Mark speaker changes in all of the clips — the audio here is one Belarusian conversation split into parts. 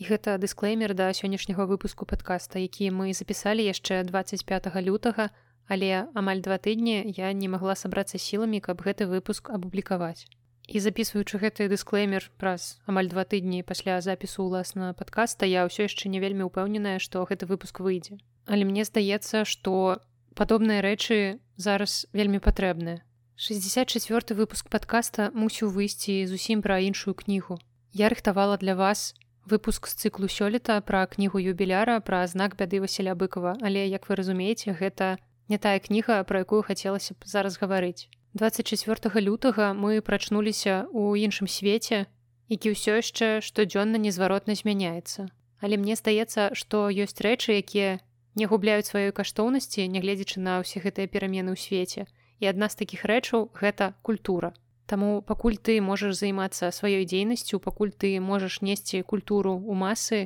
Speaker 1: І гэта дысклеймер да сённяшняга выпуску падкаста, які мы запісалі яшчэ 25 лютага, але амаль два тыдні я не магла сабрацца сіламі, каб гэты выпуск апублікаваць. І записываючы гэты дысклеймер праз амаль два тыдні пасля запісу ўласна падкаста я ўсё яшчэ не вельмі ўпэўненая, што гэты выпуск выйдзе. Але мне здаецца, што падобныя рэчы зараз вельмі патрэбныя. 64 выпуск падкаста мусіў выйсці зусім пра іншую кнігу. Я рыхтавала для вас выпуск з цыклу сёлета пра кнігу юбіляра пра знак бяды Васіля быкова. Але як вы разумееце гэта не тая кніга пра якую хацелася б зараз гаварыць. 24 лютага мы прачнуліся ў іншым свеце які ўсё яшчэ штодзённа незваротна змяняецца. Але мне здаецца што ёсць рэчы якія не губляюць сваёй каштоўнасці нягледзячы на ўсе гэтыя перамены ў свеце. І адна з такіх рэчаў гэта культура Таму пакуль ты можаш займацца сваёй дзейнасцю, пакуль ты можаш несці культуру ў масы,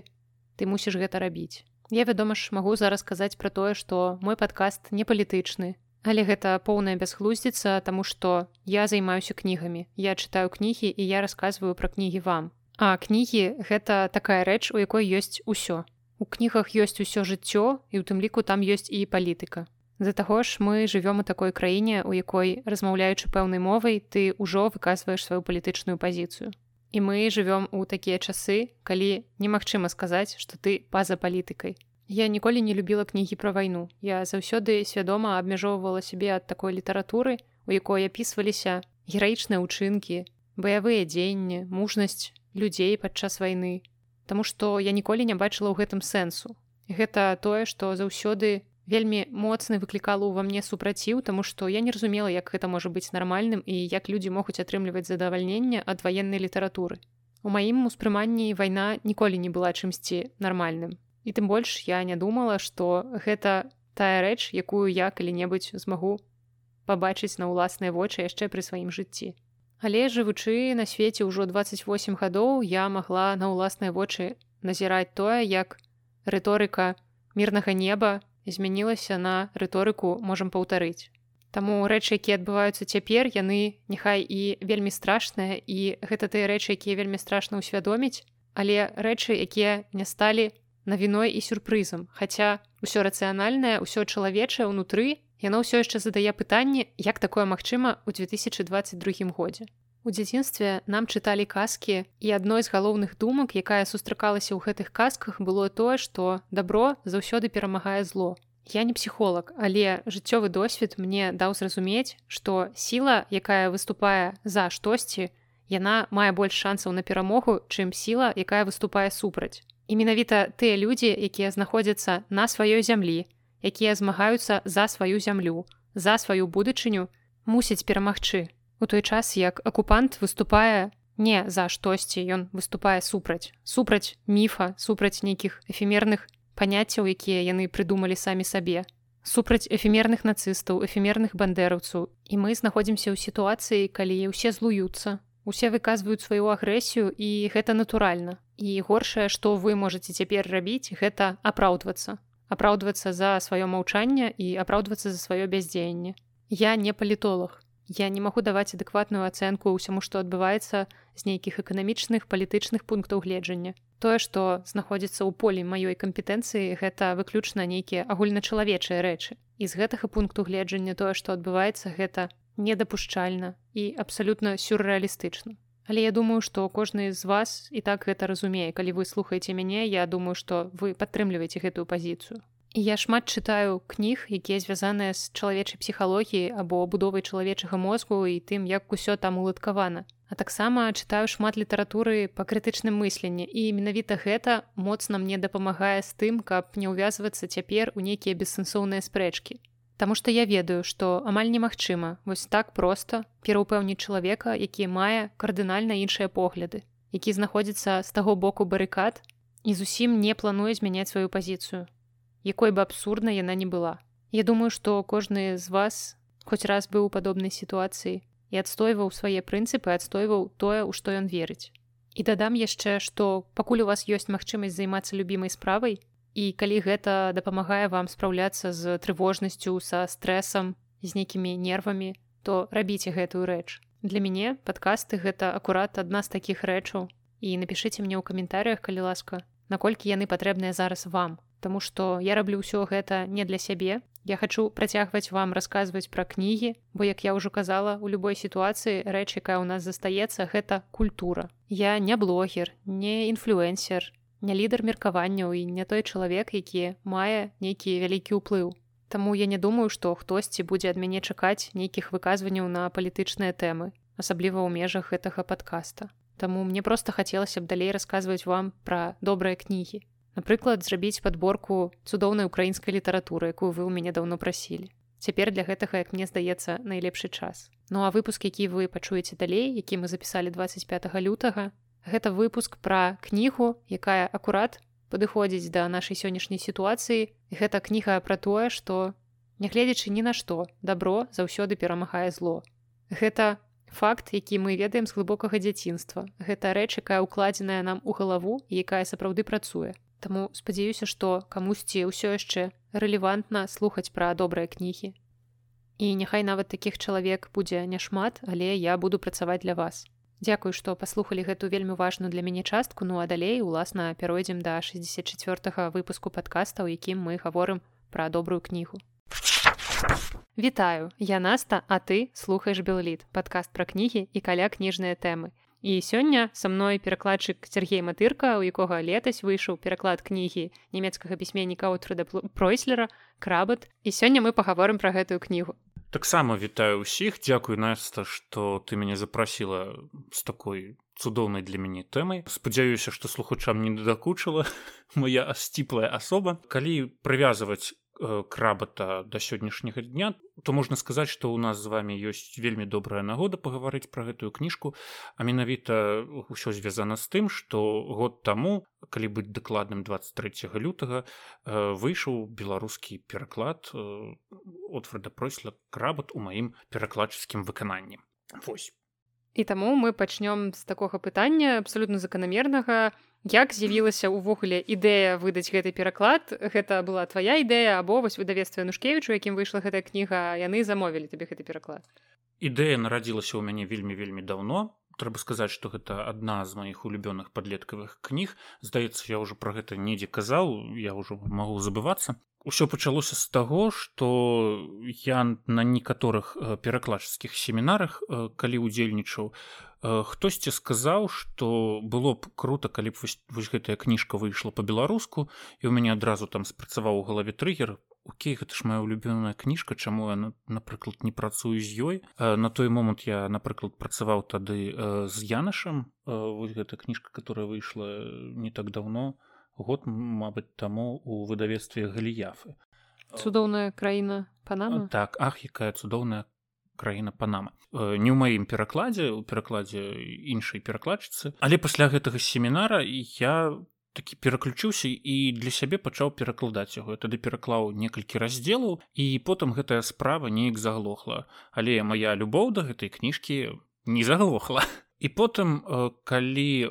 Speaker 1: ты мусіш гэта рабіць. Я вядома ж магу зараз казаць пра тое, што мой падкаст не палітычны. Але гэта поўная бясглуздзіца, таму што я займаюся кнігамі. Я чытаю кнігі і я расказваю пра кнігі вам. А кнігі гэта такая рэч, у якой ёсць усё. У кнігах ёсць усё жыццё і у тым ліку там ёсць і палітыка. З-за таго ж мы жывём у такой краіне, у якой размаўляючы пэўнай мовай, ты ўжо выказваеш сваю палітычную пазіцыю. І мы жывём у такія часы, калі немагчыма сказаць, што ты па-за палітыкай. Я ніколі не любіла кнігі пра вайну. Я заўсёды свядома абмяжоўвала сябе ад такой літаратуры, у якой апісваліся гераічныя ўчынкі, баявыя дзеянні, мужнасць людзей падчас вайны. Таму што я ніколі не бачыла ў гэтым сэнсу. Гэта тое, што заўсёды вельмі моцны выклікала ўва мне супраціў таму што я не разумела як гэта можа быць нармальным і як людзі могуць атрымліваць задавальненне ад ваеннай літаратуры у маім успрыманні вайна ніколі не была чымсьці нармальным і тым больш я не думала што гэта тая рэч якую я калі-небудзь змагу пабачыць на ўласныя вочы яшчэ пры сваім жыцці. Але жывучы на свеце ўжо 28 гадоў я магла на ўласныя вочы назіраць тое як рыторыка мірнага неба змянілася на рыторыку можам паўтарыць. Таму рэчы, якія адбываюцца цяпер, яны няхай і вельмі страшныя і гэта тыя рэчы, якія вельмі страшна ўсвядоміць, але рэчы, якія не сталі навіной і сюрпрызам. Хаця ўсё рацыянальнае, ўсё чалавечае ўнутры, яно ўсё яшчэ задае пытанне, як такое магчыма ў 2022 годзе. У дзяцінстве нам чыталі казкі і адной з галоўных думак, якая сустракалася ў гэтых казках было тое, што дабро заўсёды перамагае зло. Я не псіхолог, але жыццёвы досвед мне даў зразумець, што сіла, якая выступае за штосьці, яна мае больш шансаў на перамогу, чым сіла, якая выступае супраць. І менавіта тыя людзі, якія знаходзяцца на сваёй зямлі, якія змагаюцца за сваю зямлю, за сваю будучыню, мусяць перамагчы у той час як акупант выступае не за штосьці ён выступае супраць. Супраць міфа супраць нейкіх эфемерных паняццяў якія яны прыдумалі самі сабе. Супраць эфемерных нацыстаў эфемерных бандераўцаў і мы знаходзімся ў сітуацыі калі ўсе злуюцца усе выказваюць сваю агрэсію і гэта натуральна. І горшае што вы можете цяпер рабіць гэта апраўдвацца. Апраўдвацца за сваё маўчанне і апраўдвацца за сваё бяздзеянне я не палітолог Я не магу даваць адэкватную ацэнку ўсяму, што адбываецца з нейкіх эканамічных палітычных пунктаў гледжання. Тое, што знаходзіцца ў полі маёй кампетэнцыі, гэта выключна нейкія агульначалавечыя рэчы. І з гэтага пункту гледжання тое, што адбываецца гэта недапушчальна і абсалютна сюррэалістычна. Але я думаю, што кожны з вас і так гэта разумее, калі вы слухаеце мяне, я думаю, што вы падтрымліваеце гэтую пазіцыю. Я шмат чытаю кніг, якія звязаныя з чалавечай псіхалогіяй або будовай чалавечага мозгу і тым, як усё там уладкавана. А таксама чытаю шмат літаратуры па крытычным мысленні і менавіта гэта моцна мне дапамагае з тым, каб не ўвязвацца цяпер у нейкія бессэнсоўныя спрэчкі. Таму што я ведаю, што амаль немагчыма вось так проста пераўпэўніць чалавека, які мае кардынальна іншыя погляды, які знаходзіцца з таго боку барыкад і зусім не плануе змяняць сваю пазіцыю якой бы абсурдна яна не была. Я думаю, што кожны з вас хоць раз быў у падобнай сітуацыі і адстойваў свае прынцыпы, адстойваў тое, у што ён верыць. І дадам яшчэ, што пакуль у вас ёсць магчымасць займацца любімай справай і калі гэта дапамагае вам спраўляцца з трывожнасцю са стрэсам, з нейкімі нервамі, то рабіце гэтую рэч. Для мяне падкасты гэта акурат адна з такіх рэчаў і напішыце мне ў каментарях, калі ласка, наколькі яны патрэбныя зараз вам Таму што я раблю ўсё гэта не для сябе Я хачу працягваць вам расказваць пра кнігі, бо як я ўжо казала, у любой сітуацыі рэч, якая ў нас застаецца, гэта культура. Я не блогер, не інфлюэнсер, не лідар меркаванняў і не той чалавек, які мае нейкі вялікі ўплыў. Таму я не думаю, што хтосьці будзе ад мяне чакаць нейкіх выказванняў на палітычныя тэмы, асабліва ў межах гэтага падкаста. Таму мне проста хацелася б далей расказваць вам пра добрыя кнігі, Напрыклад, зрабіць падборку цудоўнай украінскай літаратуры, якую вы ў мяне даўно прасілі. Цяпер для гэтага, як мне здаецца, найлепшы час. Ну а выпуск, які вы пачуеце далей, які мы запісалі 25 лютага, гэта выпуск пра кнігу, якая акурат падыходзіць да нашай сённяшняй сітуацыі. Гэта кніга пра тое, што, нягледзячы ні на што, дабро заўсёды перамагае зло. Гэта факт, які мы ведаем з глыбокага дзяцінства. Гэта рэч, якая ўкладзеная нам у галаву якая сапраўды працуе. Таму спадзяюся, што камусьці ўсё яшчэ рэлевантна слухаць пра добрыя кнігі. І няхай нават такіх чалавек будзе няшмат, але я буду працаваць для вас. Дзякуй, што паслухалі гэту вельмі важную для мяне частку, ну а далей уласна пяройдзем да 64 выпуску падкаста, у якім мы гаворым пра добрую кнігу. Вітаю, я Наста, а ты слухаеш Белліт, падкаст пра кнігі і каля кніжныя тэмы. І сёння са мной перакладчык Сергей Матырка, у якога летась выйшаў пераклад кнігі нямецкага пісьменніка Отфреда Пройслера крабат. І сёння мы пагаворым пра гэтую кнігу.
Speaker 2: Таксама вітаю ўсіх, дзякуй Наста, што ты мяне запрасіла з такой цудоўнай для мяне тэмай. Спадзяюся, што слухачам не дадакучыла моя асціплая асоба. Калі прывязваць крабата да сённяшняга дня то можна сказаць што ў нас з вами ёсць вельмі добрая нагода пагаварыць пра гэтую кніжку а менавіта ўсё звязана з тым што год таму калі быць дакладным 23 лютага э, выйшаў беларускі пераклад э, просьла крабат у маім перакладчыцкім выкананні. Вось.
Speaker 1: І таму мы пачнём з такога пытання абсалютна заканамернага як з'явілася ўвогуле ідэя выдаць гэты пераклад. Гэта была твая ідэя або вось выдавецтва нушкевічу якім выйшла гэтая кніга яны замовілі табе гэты пераклад.
Speaker 2: Ідэя нарадзілася ў мяне вельмі вельмі даўно. Трэба сказаць што гэта адна з маіх улюбёных падлеткавых кніг. Здаецца я ўжо пра гэта недзе казаў я ўжо магу забывацца. Усё пачалося з таго, што я на некаторых э, перакладчыцкіх семінарах, э, калі ўдзельнічаў, Э, хтосьці сказаў што было б круто калі б вось, вось гэтая кніжка выйшла по-беларуску і ў мяне адразу там спрацаваў у галаве трыггер. Окей гэта ж моя улюбёная кніжка чаму я напрыклад не працую з ёй? Э, на той момант я напрыклад працаваў тады э, з янашам. Вось гэта кніжка которая выйшла не так давно год Мабыць таму у выдавецтве галіяфы.
Speaker 1: Цудоўная краіна панама
Speaker 2: так ах якая цудоўная краіна панама. Э, не ў маім перакладзе у перакладзе іншай перакладчыцы. Але пасля гэтага семінара я такі пераключыўся і для сябе пачаў перакладаць яго. Тады пераклаў некалькі раздзелаў і потым гэтая справа неяк заглохла. Але моя любоў да гэтай кніжкі не заглохла. І потым э, калі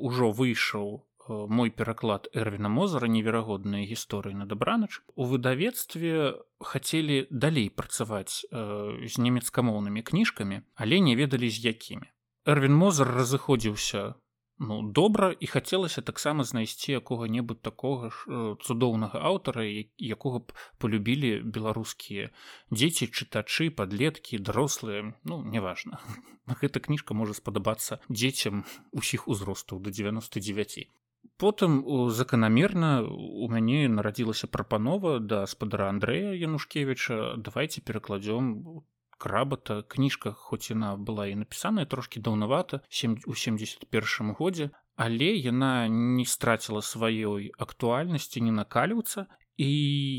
Speaker 2: ўжо выйшаў Э, мой пераклад эрвіна мозара неверагодныя гісторыі на дабранач у выдавецтве хацелі далей працаваць э, з нямецкамоўнымі кніжкамі але не ведалі з якімі. Эрвін мозар разыходзіўся ну добра і хацелася таксама знайсці якога-небудзь такога ж э, цудоўнага аўтара якога б полюбілі беларускія дзеці чытачы подлеткі дарослыя ну неважна. Гэта кніжка можа спадабацца дзецям усіх узростаў до 99 потым заканамерна у мяне нарадзілася прапанова да спадара Андрэя янушкевича. Давайте перакладём крабата кніжка хоць яна была і напісаная трошки даўнавата у 71 годзе але яна не страціла сваёй актуальнасці не накаліўца і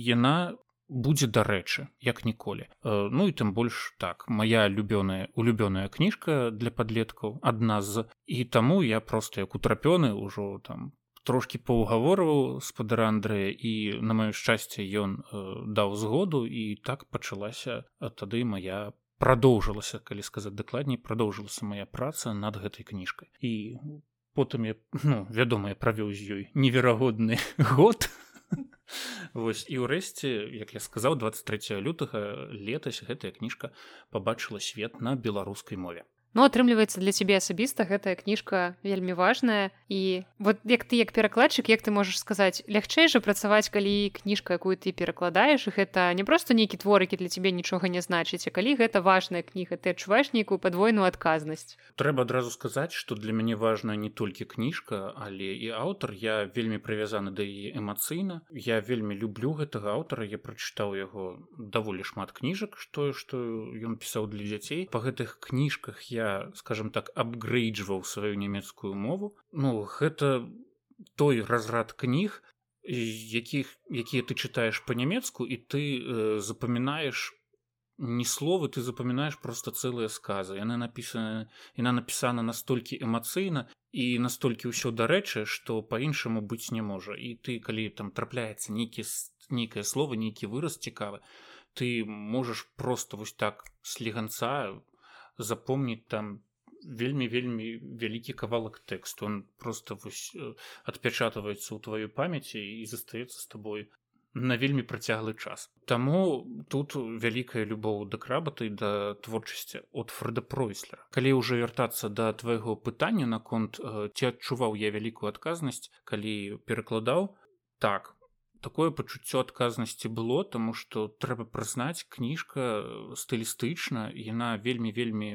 Speaker 2: яна будзе дарэчы як ніколі. Э, ну і тым больш так моя любёная улюбёная кніжка для подлеткаў адна з. І таму я просто як утрапёны ўжо там трошки паўгаворваў спадара Андрэя і на маё шчасце ён э, даў згоду і так пачалася тады моя продолжылася калі сказаць дакладней продолжылася моя праца над гэтай кніжкай. І потым я ну, вядома я правёў з ёй неверагодны год Вось і ўрэшце як я сказаў 23 лютага летась гэтая кніжка побачыла свет на беларускай мове
Speaker 1: Ну атрымліваецца для цябе асабіста гэтая кніжка вельмі важная. І вот як ты як перакладчык як ты можаш сказаць лягчэй жа працаваць калі кніжка якую ты перакладаеш і гэта не просто нейкі творыкі для цябе нічога не значыць а калі гэта важная кніга ты адчуваеш нейкую падвойную адказнасць
Speaker 2: трэба адразу сказаць што для мяне важная не толькі кніжка але і аўтар. Я вельмі прывязаны да яе эмацыйна. Я вельмі люблю гэтага аўтара. Я прачытаў яго даволі шмат кніжак што што ён пісаў для дзяцей. По гэтых кніжках я скажем так апгрейджваў сваю нямецкую мову. Ну гэта той разрад кніг якіх якія ты чытаеш по-нямецку і ты э, запамінаеш не словы ты запамінаеш просто цэлыя сказы. Яны напісаны яна напісана настолькі эмацыйна і настолькі ўсё дарэчы што по-іншаму быць не можа і ты калі там трапляецца нейкі нейкае слово нейкі выраз цікавы ты можаш просто вось так сліганца запомніць там вельмі вельмі вялікі кавалак тэксту он просто адпячатваецца ў тваёй памяці і застаецца з табой на вельмі працяглы час. Таму тут вялікая любоў да крабаты да творчасці от фреда пройслера. Калі ўжо вяртацца да твайго пытання наконт ці адчуваў я вялікую адказнасць калі перакладаў так такое пачуццё адказнасці было таму што трэба прызнаць кніжка стылістычна яна вельмі вельмі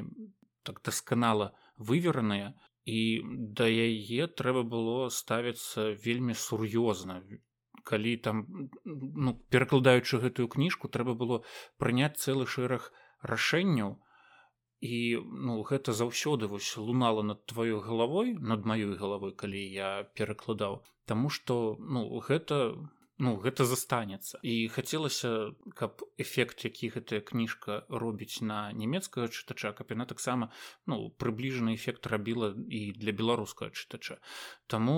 Speaker 2: так дасканала вывераная і да яе трэба было ставіцца вельмі сур'ёзна калі там ну, перакладаючы гэтую кніжку трэба было прыняць цэлы шэраг рашэнняў. І ну гэта заўсёды вось лунала над тваёй галавой над маёй галавой калі я перакладаў. Таму што ну гэта ну гэта застанецца. І хацелася каб эфект які гэтая кніжка робіць на нямецкага чытача каб яна таксама ну прыбліжаны эфект рабіла і для беларускага чытача. Таму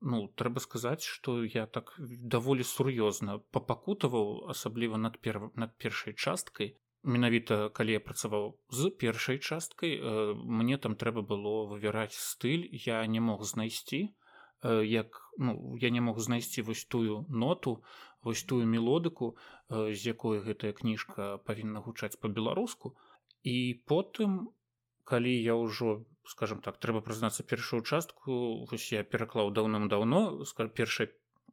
Speaker 2: ну трэба сказаць што я так даволі сур'ёзна папакутаваў асабліва над пер над першай часткай. Менавіта калі я працаваў з першай часткай мне там трэба было вывяраць стыль я не мог знайсці як ну, я не мог знайсці вось тую ноту вось тую мелодыку з якой гэтая кніжка павінна гучаць по-беларуску і потым калі я ўжо скажем так трэба прызнацца першую частку вось я пераклаў даўным-даўно першай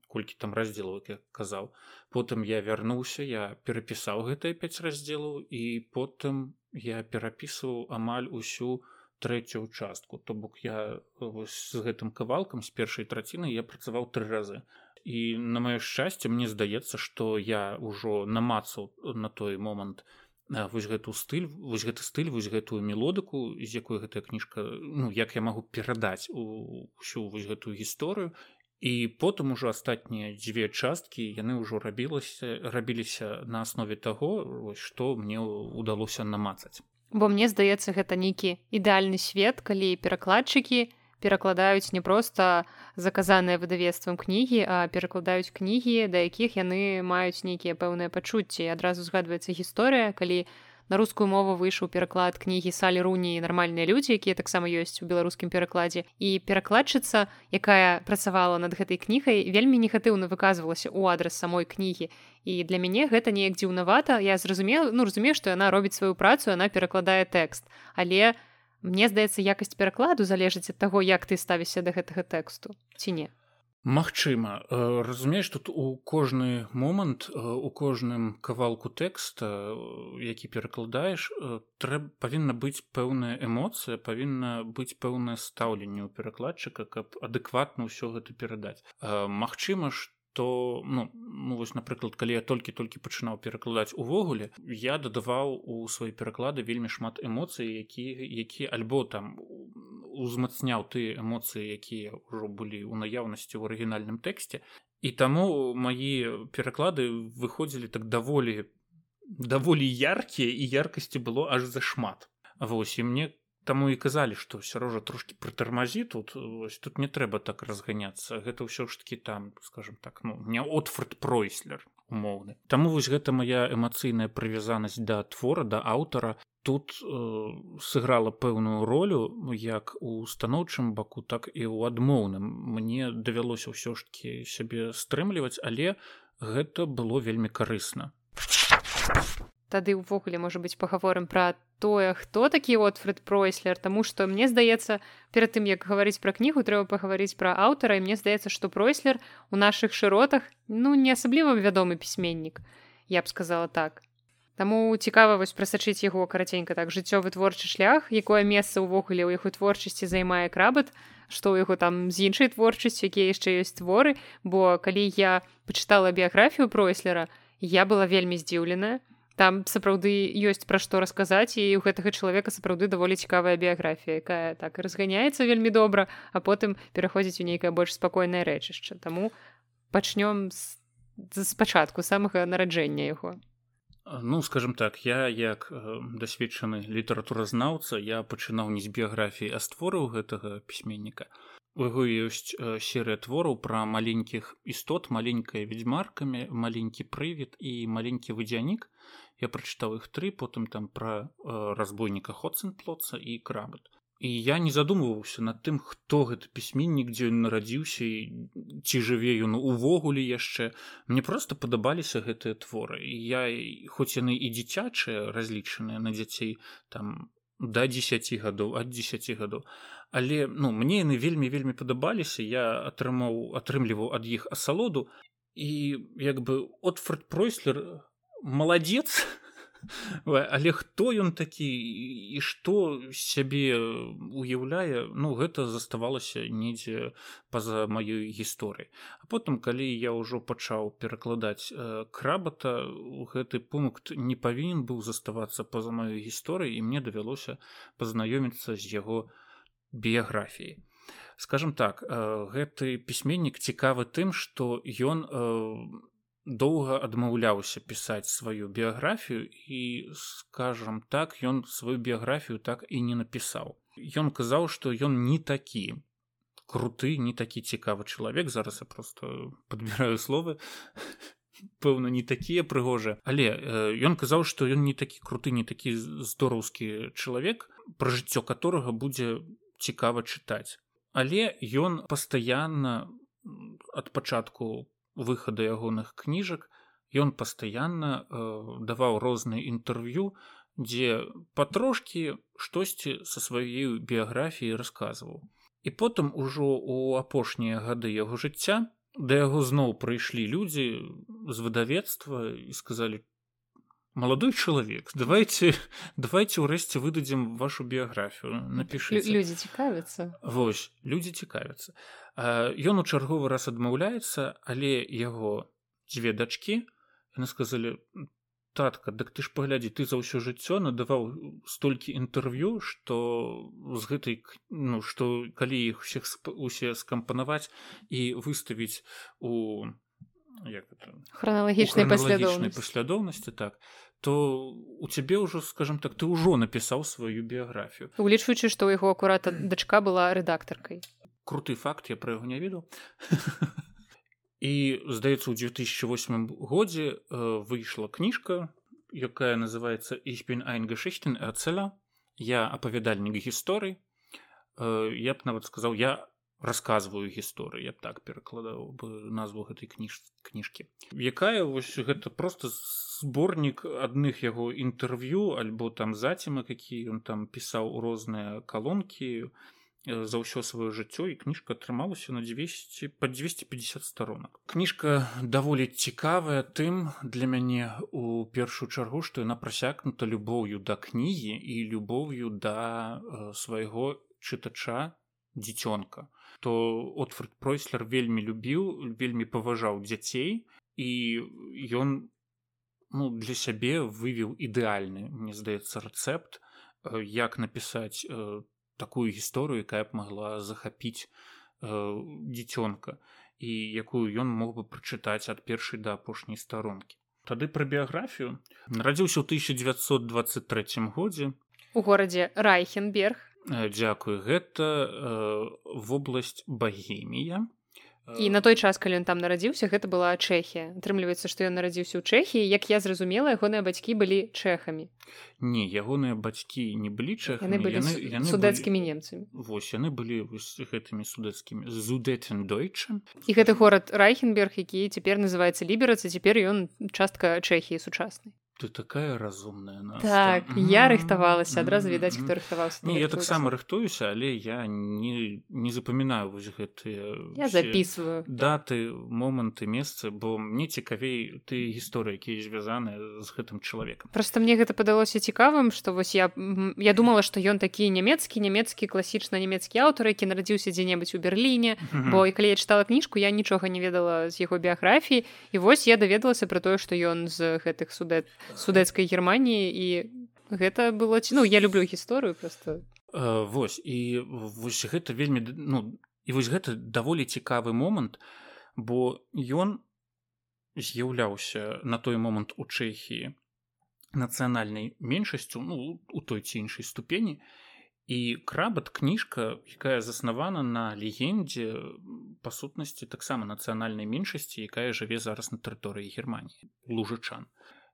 Speaker 2: колькі там раздзелаў як я казаў потым я вярнуўся я перапісаў гэтыя пяць раздзелаў і потым я перапісваў амаль усю, трэцюю участку то бок я з гэтым кавалкам з першай траціны я працаваў тры разы. І на маё шчасце мне здаецца што я ўжо намацаў на той момант вось гэту стыль вось гэты стыль вось гэтую мелодыку з якой гэтая кніжка ну як я магу перадаць усю вось гэтую гісторыю. І потым ужо астатнія дзве часткі яны ўжо рабілася рабіліся на аснове таго што мне ўдалося намацаць
Speaker 1: Бо мне здаецца гэта нейкі ідэальны свет, калі перакладчыкі перакладаюць не проста заказаныя выдавецтвам кнігі, а перакладаюць кнігі, да якіх яны маюць нейкія пэўныя пачуцці. адразу згадваецца гісторыя, калі на рускую мову выйшаў пераклад кнігі салі руні нармальныя людзі якія таксама ёсць у беларускім перакладзе і перакладчыца якая працавала над гэтай кнігай вельмі негатыўна выказвалася ў адрас самой кнігі і для мяне гэта неяк дзіўнавата. Я зразумела ну разумею што яна робіць сваю працу она перакладае тэкст. Але мне здаецца якасць перакладу залежыць ад таго як ты ставішся да гэтага тэксту ці не
Speaker 2: Магчыма, э, разумееш тут у кожны момант э, у кожным кавалку тэкста, э, які перакладаеш, трэба павінна быць пэўная эмоцыя, павінна быць пэўнае стаўленне ў перакладчыка, каб адэкватна ўсё гэта перадаць. Магчыма, што то ну, ну вось напрыклад калі я толькі-толькі пачынаў перакладаць увогуле я дадаваў у свае пераклады вельмі шмат эмоцый які які альбо там узмацняў ты эмоцыі якія ўжо былі ў наяўнасці ў арыгінальным тэксце. І таму маі пераклады выходзілі так даволі даволі яркія і яркасці было аж зашмат. Вось і мне Таму і казалі, што сярожа трошки прытармазі тут ось, тут не трэба так разганяцца. Гэта ўсё ж таки там скажем так ну не отфорд пройслер умоўны. Таму вось гэта моя эмацыйная прывязанасць да твора да аўтара тут э, сыграла пэўную ролю як у станоўчым баку так і ў адмоўным. Мне давялося ўсё ж таки сябе стрымліваць, але гэта было вельмі карысна.
Speaker 1: Тады ўвогуле можа быць пагаворым пра тое хто такі отфред пройслер Таму што мне здаецца перад тым як гаварыць пра кнігу трэба пагаварыць пра аўтара і мне здаецца што пройслер у нашых шыротах ну не асабліва вядомы пісьменнік я б сказала так. Таму цікава вось прасачыць яго караценька так жыццёвы творчы шлях якое месца ўвогуле ў яго творчасці займае крабат што ў яго там з іншай творчасцю якія яшчэ ёсць творы. Бо калі я пачытала біяграфію пройслера я была вельмі здзіўленая там сапраўды ёсць пра што расказаць і у гэтага чалавека сапраўды даволі цікавая біяграфія якая так разганяецца вельмі добра а потым пераходзіць у нейкае больш спакойнае рэчышча. Таму пачнём спачатку самага нараджэння яго.
Speaker 2: Ну скажем так я як дасведчаны літаратуразнаўца я пачынаў не з біяграфіі а створыў гэтага пісьменніка. У яго ёсць серыя твораў пра маленькіх істот маленькая ведзьмаркамі маленькі прывід і маленькі вадзянік я прачытаў іх тры потым там пра э, разбойніка хоценплоца і крабат і я не задумваўся над тым хто гэты пісьменнік дзе ён нарадзіўся ці жыве ён увогуле яшчэ. Мне просто падабаліся гэтыя творы. І я хоць яны і дзіцячыя разлічаныя на дзяцей там да 10 гадоў ад 10 гадоў. Але ну мне яны вельмі вельмі падабаліся. Я атрымаў атрымліваў ад іх асалоду. І як бы отфорд пройслер маладзец але хто ён такі і што сябе уяўляе ну гэта заставалася недзе па-за маёй гісторыі а потым калі я ўжо пачаў перакладаць э, крабата гэты пункт не павінен быў заставацца па-за маёй гісторыі і мне давялося пазнаёміцца з яго біяграфіяй. Скажем так э, гэты пісьменнік цікавы тым што ён у э, доўга адмаўляўся пісаць сваю біяграфію і скажам так ён сваю біяграфію так і не напісаў Ён казаў што ён не такі круты не такі цікавы чалавек зараз я просто подбіраю словы пэўна не такія прыгожыя але ён казаў што ён не такі круты не такі здораўскі чалавек пра жыццё которого будзе цікава чытаць але ён пастаянна ад пачатку выхада ягоных кніжак ён пастаянна э, даваў розныя інтэрв'ю дзе патрошкі штосьці са сваёй біяграфіі расказваў і потым ужо у апошнія гады яго жыцця да яго зноў прыйшлі людзі з выдавецтва і сказалі молодой чалавек давайте давайте ўрэшце выдадзім вашу біяграфію напішы
Speaker 1: людзі цікавяцца
Speaker 2: Вось людзі цікавяцца ён у чарговы раз адмаўляецца але яго дзве дачкі яны сказалі татка дык ты ж паглядзі ты за ўсё жыццё надаваў столькі інтэрв'ю што з гэтай ну што калі іх усіх усе скампанаваць і выставіць у
Speaker 1: храналагічнай
Speaker 2: паслядоўнасці так то у цябе ўжо скажем так ты ўжо напісаў сваю біяграфію
Speaker 1: улічваючы што ў яго акурата дачка была рэдактаркай.
Speaker 2: Круты факт я про яго не ведаў. І здаецца у 2008 годзе э, выйшла кніжка якая называется ich bin eingeschichten эцеля я апавядальнік гісторый э, я б нават сказаў я рассказываю гісторыю я б так перакладаў бы назву гэтай кніж кніжкі. Якая вось гэта просто зборнік адных яго інтэрв'ю альбо там зацімак які ён там пісаў у розныя калонкі у за ўсё сваё жыццё і кніжка атрымалася на 200 по 250 сторонок кніжка даволі цікавая тым для мяне у першую чаргу што яна прасякнута любоўю да кнігі і любоўю да э, свайго чытача дзіцёнка то отфред пройслер вельмі любіў вельмі паважаў дзяцей і ён ну для сябе вывеў ідэальны мне здаецца рэцэпт э, як напісаць э, такую гісторыю якая б могла захапіць э, дзіцёнка і якую ён мог бы прачытаць ад першай да апошняй старонкі тады пра біяграфію нарадзіўся ў 1923 годзе.
Speaker 1: У горадзе райхенберг
Speaker 2: дзякую гэта э, вобласць багемія.
Speaker 1: І на той час калі ён там нарадзіўся гэта была чэхія. Атрымліваецца што ён нарадзіўся ў чэхіі. Як я зразумела ягоныя бацькі былі чэхамі.
Speaker 2: Не ягоныя бацькі не былі чэхамі
Speaker 1: яны яны, яны судэцкімі былі... немцамі.
Speaker 2: Вось яны былі гэтымі судэцкімі зудэтен дойча
Speaker 1: і гэты горад райхенберг які цяпер называецца ліберацца цяпер ён частка чэхіі сучаснай
Speaker 2: ты такая разумная нас
Speaker 1: так я рыхтавалася адразу відаць хто рыхтаваўся
Speaker 2: не я таксама рыхтуюся але я не не запамінаю вось гэтыя
Speaker 1: я записываю.
Speaker 2: даты моманты месцы бо мне цікавей ты гісторыі якія звязаны з гэтым чалавекам
Speaker 1: просто мне гэта падалося цікавым што вось я я думала што ён такі нямецкі нямецкі класічна нямецкі аўтар які нарадзіўся дзе-небудзь у берерліне бо і калі я чытала кніжку я нічога не ведала з яго біяграфіі і вось я даведалася про тое што ён з гэтых судэт судэцкай германії і гэта было ну я люблю гісторыю просто.
Speaker 2: Э, вось і вось гэта вельмі ну і вось гэта даволі цікавы момант бо ён з'яўляўся на той момант у чэхії нацыянальнай меншасцю ну у той ці іншай ступені. І крабат кніжка якая заснавана на легендзе па сутнасці таксама нацыянальнай меншасці якая жыве зараз на тэрыторыі германії лужачан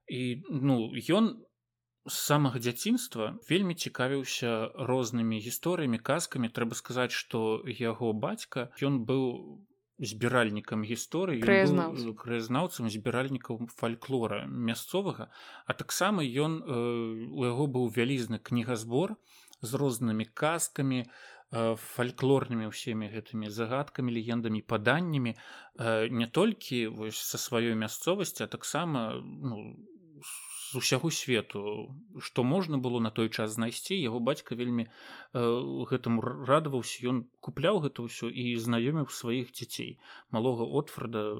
Speaker 2: і ну ён з самага дзяцінства вельмі цікавіўся рознымі гісторыямі казкамі. Трэба сказаць што яго бацька ён быў збіральнікам гісторыі краязнаўцам. збіральнікаў фальклора мясцовага. А таксама ён э, у яго быў вялізны кнігазбор з рознымі казкамі э, фальклорнымі ўсімі гэтымі загадкамі легендамі паданнямі э, не толькі вось са сваёй мясцовасці а таксама ну, усяго свету што можна было на той час знайсці. Яго бацька вельмі э, гэтаму радаваўся. Ён купляў гэта ўсё і знаёміў сваіх дзяцей малога отфрда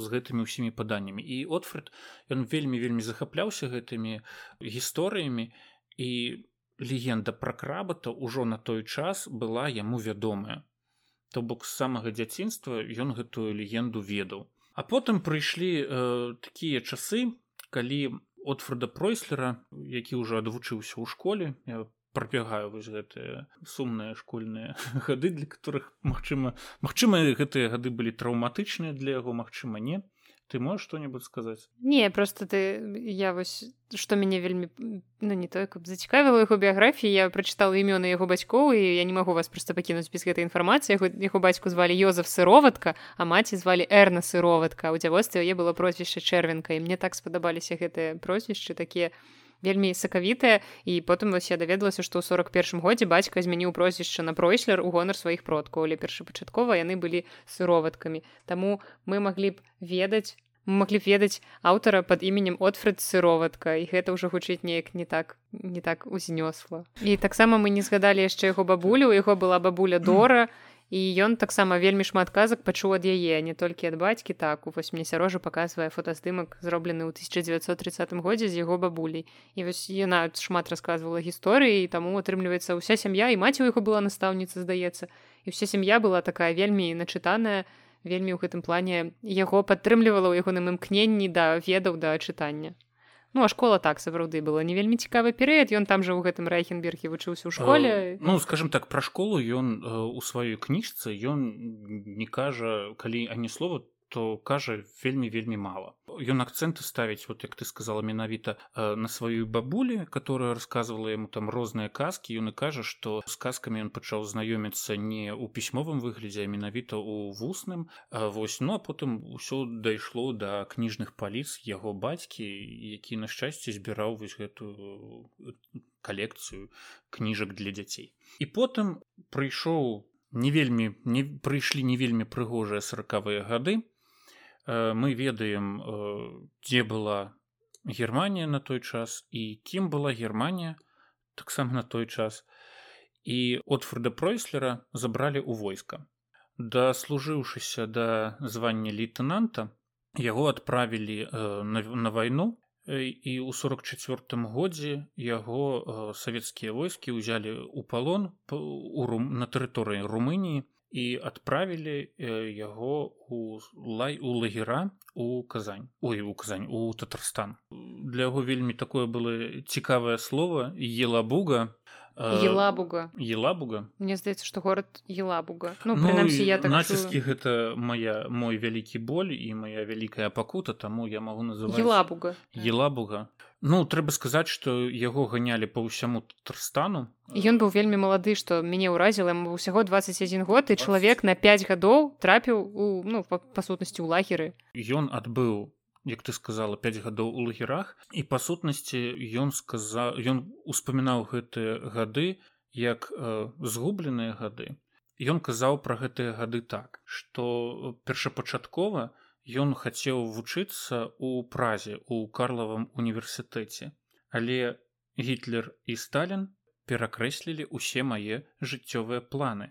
Speaker 2: з гэтымі ўсімі паданнямі. І отфред ён вельмі вельмі захапляўся гэтымі гісторыямі. І легенда пра крабата ўжо на той час была яму вядомая. То бок з самага дзяцінства ён гэтую легенду ведаў. А потым прыйшлі э, такія часы калі отфорда пройслера які ўжо адвучыўся ў школе. Я прабягаю вось гэтыя сумныя школьныя гады для которых магчыма магчыма гэтыя гады былі траўматычныя для яго магчыма не ты можешь что-нибудь сказаць
Speaker 1: не просто ты я вось что мяне вельмі ну не той каб зацікавіла яго біяграфіі я прачытала імёны яго бацькоў і я не магу вас просто пакінуць без гэтай інфармацыі яго бацьку звалі Йозеф сыроватка а маці звалі эрна сыроватка у дзявостве яе было прозвішча чэрвенка і мне так спадабаліся гэтыя прозвішчы такія вельмі сакавітая і потым вось я даведалася што ў сорок першым годзе бацька змяніў прозвішча на пройслер у гонар сваіх продкаў але першапачаткова яны былі сыроваткамі. Таму мы маглі б ведаць маглі б ведаць аўтара под іменем отфред сыроватка і гэта ўжо гучыць неяк не так не так узнёсла. І таксама мы не згадалі яшчэ яго бабулю. У яго была бабуля дора і ён таксама вельмі шмат казак пачуў ад яе не толькі ад бацькі так у вось мне сярожа паказвае фотаздымак зроблены ў 1930 годзе з яго бабулей. І вось яна шмат расказвала гісторыі таму атрымліваецца ўся сям'я і маці у яго была настаўніца здаецца. І вся сям'я была такая вельмі начытаная вельмі ў гэтым плане яго падтрымлівала ў ягоным імкненні да ведаў да чытання Ну а школа так сапраўды была не вельмі цікавы перыяд ён там жа ў гэтым рэйхенберге вучыўся ў школе.
Speaker 2: э, ну скажем так пра школу ён э, у сваёй кніжцы ён не кажа калі ані слова то кажа вельмі вельмі мало. Ён акцэнты ставіць вот як ты сказала менавіта э, на сваёй бабулі которая рассказывала ему там розныя казкі ён і кажа что с казкамі ён пачаў знаёміцца не ў пісьмовым выглядзе менавіта у вусным вось. Ну а потым усё дайшло до да кніжных паліц яго бацькі які на шчасце збіраў вось гэтую калекцыю кніжак для дзяцей і потым прыйшоў не вельмі не прыйшлі не вельмі прыгожыя сорокавыя гады Э, мы ведаем э, дзе была германія на той час і кім была германія таксама на той час. І отфорда пройслера забралі ў войска. Даслужыўшыся да звання лейтенанта яго адправілі э, на, на вайну і ў сорок четвертым годзе яго савецкія войскі ўзялі ў палон у рум на тэрыторыі румыніі і адправілі яго у лай у лагера у казань. Ой у казань у татарстан. Для яго вельмі такое было цікавае слово елабуга
Speaker 1: елабуга.
Speaker 2: Елабуга?
Speaker 1: Мне здаецца што горад елабуга. Ну, ну прынамсі я так
Speaker 2: націскі гэта моя мой вялікі боль і моя вялікая пакута таму я магу называть
Speaker 1: елабуга
Speaker 2: елабуга. Ну трэба сказаць што яго ганялі па ўсяму тарстану
Speaker 1: ён быў вельмі малады што мяне ўразіла яму ўсяго 21 год і чалавек на 5 гадоў трапіў у ну па, па сутнасці ў лагеры
Speaker 2: ён адбыў як ты сказала 5 гадоў у лагерах. І па сутнасці ён сказаў ён успамінаў гэтыя гады як э, згубленыя гады. Ён казаў пра гэтыя гады так што першапачаткова ён хацеў вучыцца ў празе у карлавым універсітэце. Але гітлер і сталін перакрэслілі ўсе мае жыццёвыя планы.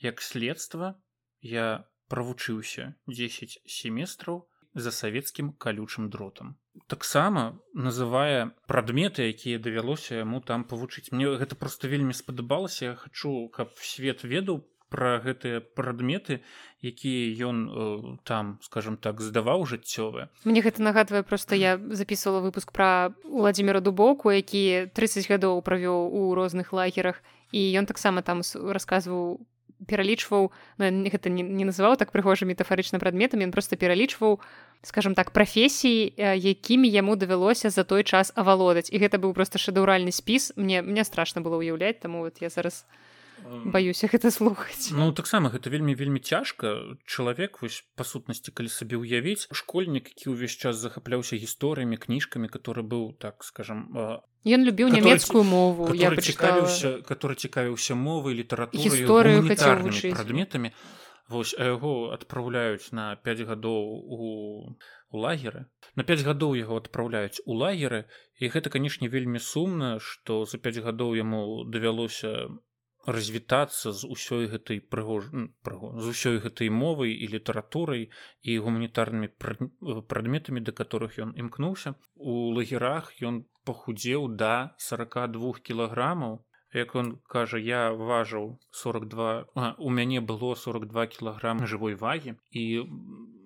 Speaker 2: Як следства я правучыўся 10 семестраў за савецкім калючым дротам таксама называе прадметы якія давялося яму там павучыць мне гэта просто вельмі спадабалася я хачу каб свет ведаў пра гэтыя прадметы якія ён э, там скажем так здаваў жыццёвыя
Speaker 1: мне гэта нагадвае просто я записывала выпуск пра владимира дубоку які 30 гадоў правёў у розных лагерах і ён таксама там расказваў пералічваў гэта не, не называў так прыгожа метафарычна прадметамі ён просто пералічваў скажем так прафесій якімі яму давялося за той час авалодаць. І гэта быў просто шэдаўральны спіс. Мне мне страшно было ўяўляць таму вот я зараз баюся гэта слухаць
Speaker 2: ну таксама гэта вельмі вельмі цяжка чалавек вось па сутнасці калі сабе ўявіць школьнік які ўвесь час захапляўся гісторыямі кніжкамі который быў так скажем
Speaker 1: ён любіў нямецкую мову
Speaker 2: я цікавіўся который цікавіўся мовай літаратуры прадметамі вось а яго адпраўляюць на 5 гадоў у лагеры. На 5 гадоў яго адпраўляюць у лагеры. І гэта канешне вельмі сумна што за 5 гадоў яму давялося развітацца з усёй гэтай прыгож з усёй гэтай мовай і літаратурай і гуманітарнымі прадметамі да которых ён імкнуўся. У лагерах ён пахудзеў да 42 кілаграмаў. Як он кажа я важыў 42 а, у мяне было 42 кілаграм жывой вагі і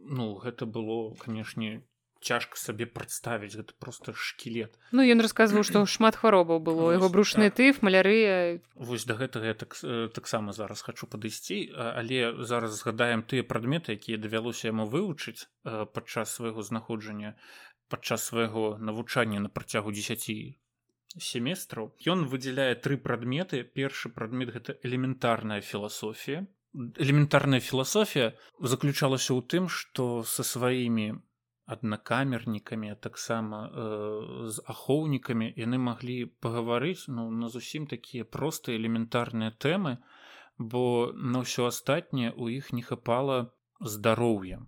Speaker 2: ну гэта было канешне цяжка сабе прадставіць гэта просто шкілет
Speaker 1: Ну ён расказваў што шмат хваробаў было. Яго брушны так. тыф малярыя.
Speaker 2: Вось да гэтага я так таксама зараз хочу падысці. Але зараз згадаем тыя прадметы якія давялося яму вывучыць падчас свайго знаходжання падчас свайго навучання на працягу 10 семестраў. Ён выдзяляе тры прадметы. Першы прадмет гэта элементарная філасофія. Элементарная філасофія заключалася ў тым што са сваімі аднакамернікамі таксама э, з ахоўнікамі. Яны маглі пагаварыць ну на зусім такія простыя элементарныя тэмы бо на ўсё астатняе у іх не хапала здароўя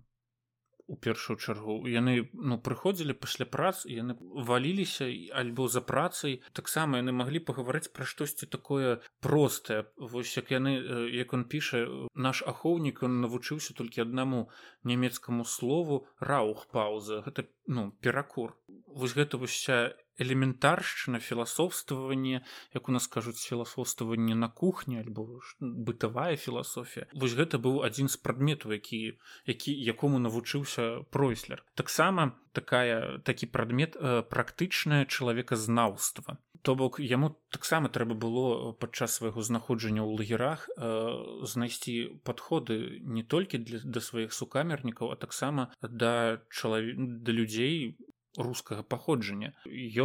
Speaker 2: у першую чаргу. Яны ну прыходзілі пасля прац яны валіліся альбо за працай. Таксама яны маглі пагаварыць пра штосьці такое простае. Вось як яны як он піша наш ахоўнік он навучыўся толькі аднаму нямецкаму слову раух пауза гэта ну перакур. Вось гэта вся элементаршчына філасофстваванне як у нас кажуць філасофстваванне на кухні альбо бытавая філасофія. Вось гэта быў адзін з прадметаў які які якому навучыўся пройслер. Таксама такая такі прадмет э, практычнае чалавеказнаўства. То бок яму таксама трэба было падчас свайго знаходжання ў лагерах э, знайсці падходы не толькі для да сваіх сукамернікаў а таксама да чалаве да людзей рускага паходжання.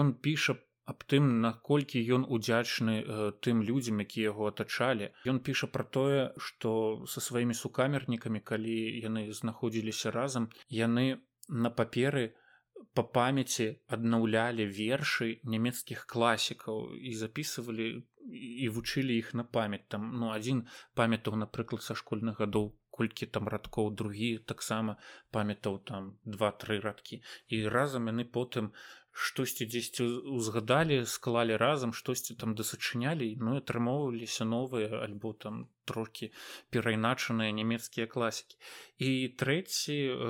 Speaker 2: Ён піша аб тым наколькі ён удзячны э, тым людзям якія яго атачалі. Ён піша пра тое што са сваімі сукамернікамі калі яны знаходзіліся разам яны на паперы па памяці аднаўлялі вершы нямецкіх класікаў і записывалі і вучылі іх на памяць. Там ну адзін памятаў напрыклад са школьных гадоў колькі там радкоў другі таксама памятаў там два-тры радкі. І разам яны потым штосьці дзесьці узгадалі склалі разам штосьці там дасачынялі ну атрымоўваліся новыя альбо там трохі перайначаныя нямецкія класікі. І трэці э,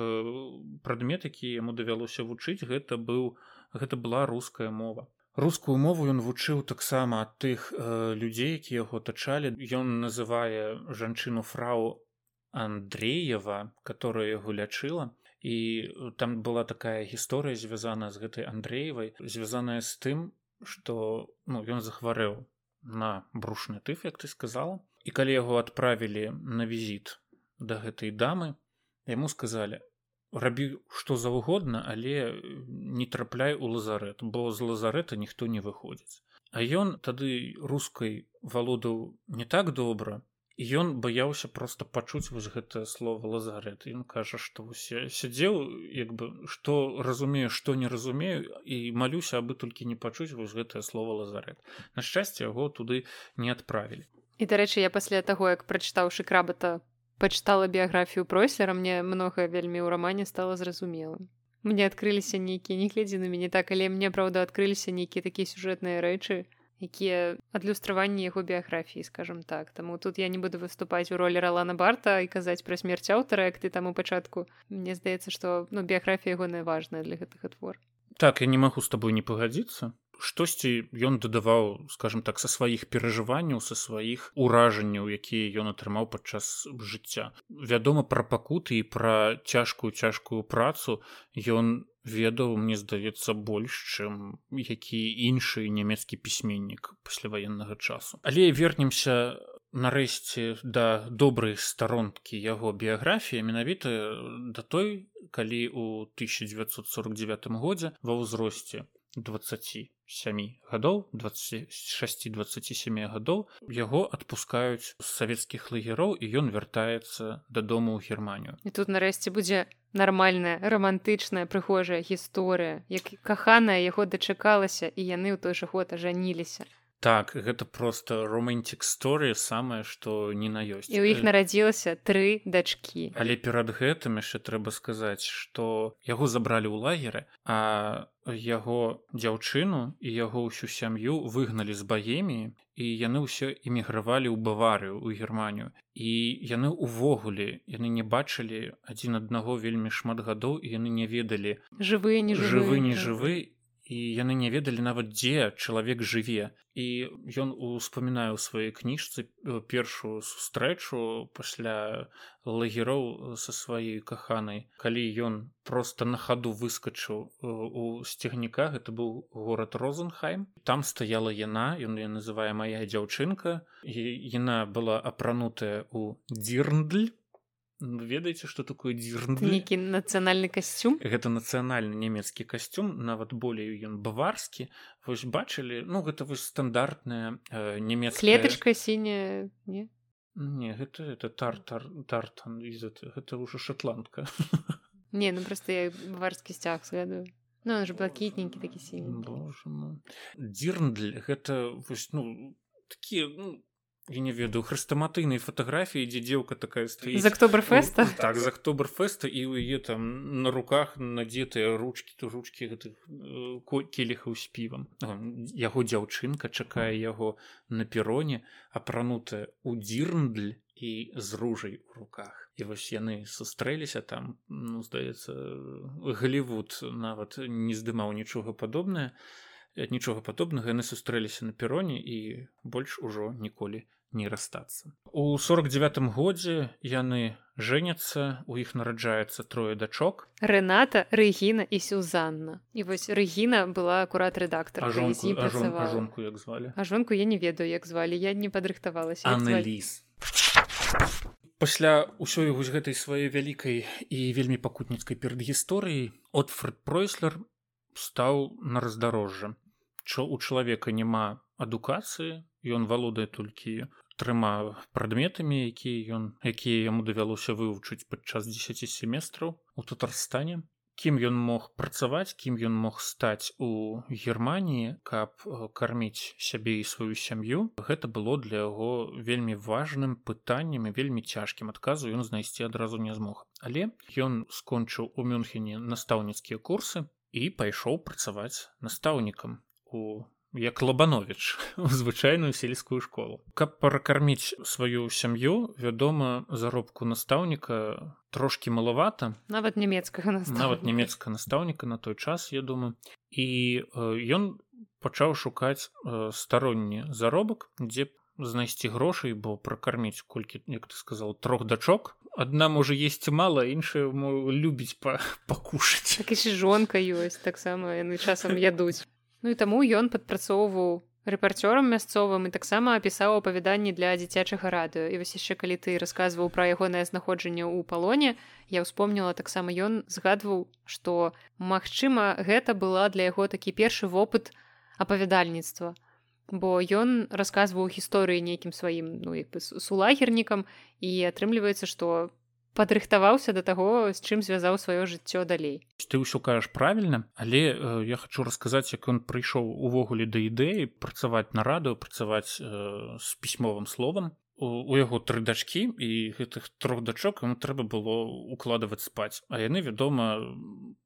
Speaker 2: прадмет які яму давялося вучыць гэта быў гэта была руская мова. Рускую мову ён вучыў таксама ад тых э, людзей які яго тачалі ён называе жанчыну фрау Андреева, которая яго лячыла. І э, там была такая гісторыя, звязаная з гэтай Андреевай, звязаная з тым, што ну, ён захварэў на брушны тыф, як ты сказала. І калі яго адправілі на візіт да гэтай дамы, яму сказалі: рабі што заўгодна, але не трапляй у лазарет, бо з лазарета ніхто не выходзіць. А ён тады рускай валодаў не так добра, ён баяўся просто пачуць вось гэтае слово лазарет ён кажа што усе сядзеў як бы што разумею што не разумею і малюся абы толькі не пачуць вось гэтае слово лазарет на шчасце яго туды не адправілі.
Speaker 1: І дарэчы я пасля таго як прачытаўшы крабата пачытала біяграфію пройслера мне многае вельмі ў рамане стала зразумелым. Мне адкрыліся нейкія не глядзі на мяне так але мне праўда адкрыліся нейкія такія сюжэтныя рэчы якія адлюстраванні яго біяграфіі скажем так. Таму тут я не буду выступаць у ролі ралана барта і казаць пра смерць аўтара як ты там у пачатку. Мне здаецца што ну біяграфія ягоная важная для гэтага твор
Speaker 2: так я не магу з табой не пагадзіцца штосьці ён дадаваў скажем так са сваіх перажыванняў са сваіх уражанняў якія ён атрымаў падчас жыцця. Вядома пра пакуты і пра цяжкую цяжкую працу ён ведаў мне здаецца больш чым які іншы нямецкі пісьменнік пасляваеннага часу. Але вернемся нарэшце да добрай старонкі яго біяграфіі менавіта да той калі у 1949 годзе ва ўзросце 27 гадоў 26-27 гадоў яго адпускаюць з савецкіх лагероў і ён вяртаецца дадому ў германію.
Speaker 1: І тут нарэшце будзе нармальная романтычная прыгожая гісторыя як каханая яго дачакалася і яны ў той жа год ажаніліся
Speaker 2: так гэта просто романтик story самае что не на ёсць
Speaker 1: і у іх нарадзілася тры дачкі
Speaker 2: але перад гэтым яшчэ трэба сказаць что яго забралі ў лагеры а яго дзяўчыну і яго ўсю сям'ю выгналі з баеміі і яны ўсё эмігравалі ў баварыю ў германію. І яны ўвогуле яны не бачылі адзін аднаго вельмі шмат гадоў і яны не ведалі
Speaker 1: жывы не
Speaker 2: жывы не жывы і яны не ведалі нават дзе чалавек жыве. І ён успамінае ў сваёй кніжцы э, першую сустрэчу пасля лагероў са сваёй каханай. Калі ён просто на хаду выскачыў э, у сцягніка гэта быў горад розенхайм. Там стаяла яна ён я называе моя дзяўчынка яна была апранутая у дзірндль ведаеце что такое дзірн
Speaker 1: нейкі нацыянальны касцюм
Speaker 2: гэта нацыянальны нямецкі касцюм нават болей ён баварскі вось бачылі ну гэта вось стандартная э, нямецкая
Speaker 1: клетачка сіняя не?
Speaker 2: Не гэта это тартар тартан гэта ўжо шотландка.
Speaker 1: Не ну просто я баварскі сцяг згадаю ну ж блакітненькі такі сіні
Speaker 2: дзірндль гэта вось ну такія ну я не ведаю хрыстаматыйнай фатаграфіі дзе дзеўка такая стаіць
Speaker 1: з актоберфеста
Speaker 2: так з актоберфеста і яе там на руках надетыя ручки то ручки гэтых э, келихаў з півам яго дзяўчынка чакае яго на пероне апранутая у дзірндль і з ружай у руках. І вось яны сустрэліся там ну здаецца галівуд нават не здымаў нічога падобнае нічога падобнага яны сустрэліся на пероне і больш ужо ніколі не расстацца. У 49 годзе яны жэняцца, у іх нараджаецца трое дачок.
Speaker 1: Рэната, Рэгіна і Сюзанна. І вось Рэгіна была акурат рэдактар
Speaker 2: жонку, жон, жонку як звалі.
Speaker 1: А жонку я не ведаю, як звалі, я не падрыхтавалася
Speaker 2: ліс. Пасля ўсёй вось гэтай сваёй вялікай і вельмі пакутніцкай перад гісторыяй Отфред Пройслер стаў на раздарожжа. Чо у чалавека няма адукацыі, ён валодае толькі трыма прадметамі якія ён якія яму давялося вывучыць падчас 10 семестраў у татарстане. Кім ён мог працаваць кім ён мог стаць у германії каб карміць сябе і сваю сям'ю гэта было для яго вельмі важным пытаннем і вельмі цяжкім. Адказу ён знайсці адразу не змог. Але ён скончыў у мюнхене настаўніцкія курсы і пайшоў працаваць настаўнікам у як лабанович у звычайную сельскую школу. Каб пракарміць сваю сям'ю вядома заробку настаўніка трошки малавата.
Speaker 1: Нават нямецкага
Speaker 2: нават нямецкага настаўніка на той час я думаю. І ён пачаў шукаць старонні заробак дзе знайсці грошай бо пракарміць колькі як ты сказал трох дачок. Адна можа есці мала іншая любіць па пакушаць.
Speaker 1: Так жонка ёсць таксама яны часам ядуць Ну і таму ён падпрацоўваў рэпарцёрам мясцовым і таксама апісаў апавяданні для дзіцячага радыё. І вось яшчэ калі ты расказваў пра ягонае знаходжанне ў палоне я ўспомніла таксама ён згадваў што магчыма гэта была для яго такі першы вопыт апавядальніцтва. Бо ён расказваў гісторыі нейкім сваім ну сулагернікам і атрымліваецца што падрыхтаваўся да таго з чым звязаў сваё жыццё далей.
Speaker 2: Ты ўсё кажаш правільна але э, я хочу расказаць як ён прыйшоў увогуле да ідэі працаваць на радыё працаваць э, з пісьмовым словам у яго тры дачкі і гэтых трох дачок ему трэба было укладываць спаць. А яны вядома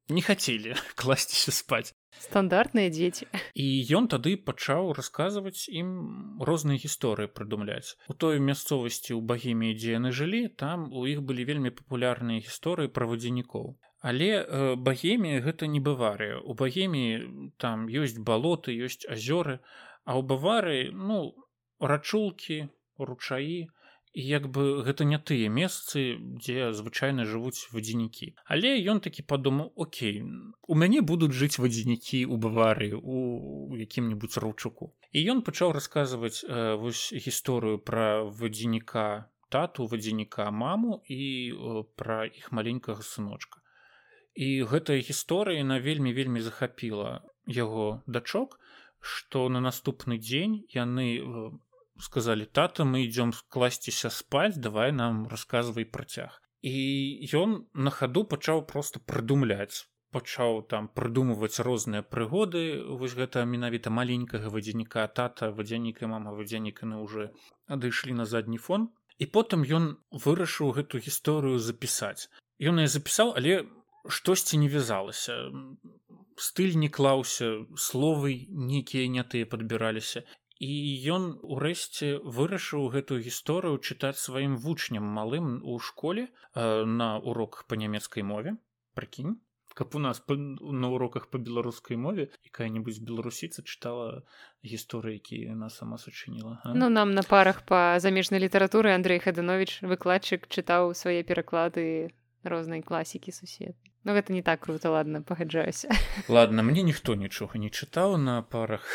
Speaker 2: не хацелі класціся спаць.
Speaker 1: Стандартныя дзеці.
Speaker 2: І ён тады пачаў расказваць ім розныя гісторыі прыдумляць. У той мясцовасці ў багеміі дзе яны жылі там у іх былі вельмі папулярныя гісторыі пра вадзянікоў але э, багемія гэта не баварыя. У багеміі там ёсць балоты ёсць азёры а ў бавары ну рачулкі ручаі і як бы гэта не тыя месцы дзе звычайна жывуць вадзінікі. Але ён такі падумаў Окей у мяне будуць жыць вадзінікі у бавары у якім-небудзь ручуку і ён пачаў расказваць э, вось гісторыю пра вадзініка тату вадзініка маму і э, пра іх маленькага сыночка. І гэтая гісторыя на вельмі вельмі захапіла яго дачок што на наступны дзень яны у сказали тата мы идем класціся спаць давай нам рассказывай працяг і ён на хаду пачаў просто прыдумляць пачаў там прыдумваць розныя прыгоды вось гэта менавіта маленькага вадзяніка тата вадзяніка мама вадзяніканы уже адышлі на задні фон. І потым ён вырашыў гэту гісторыю запісаць. Ён я запісаў але штосьці не вязалася. Стыль не клаўся словы нейкія не тыя падбіраліся і ён урэшце вырашыў гэтую гісторыю чытаць сваім вучням малым у школе э, на уроках па нямецкай мове. Прыкінь. Каб у нас на уроках па беларускай мове якая-небудзь беларусіца чытала гісторыі які яна сама сачыніла
Speaker 1: ну нам на парах па замежнай літаратуры Андрей хаданович выкладчык чытаў свае пераклады рознай класікі сусед Ну гэта не так круто ладно пагаджаюся.
Speaker 2: Ладно мне ніхто нічога не чытаў на парах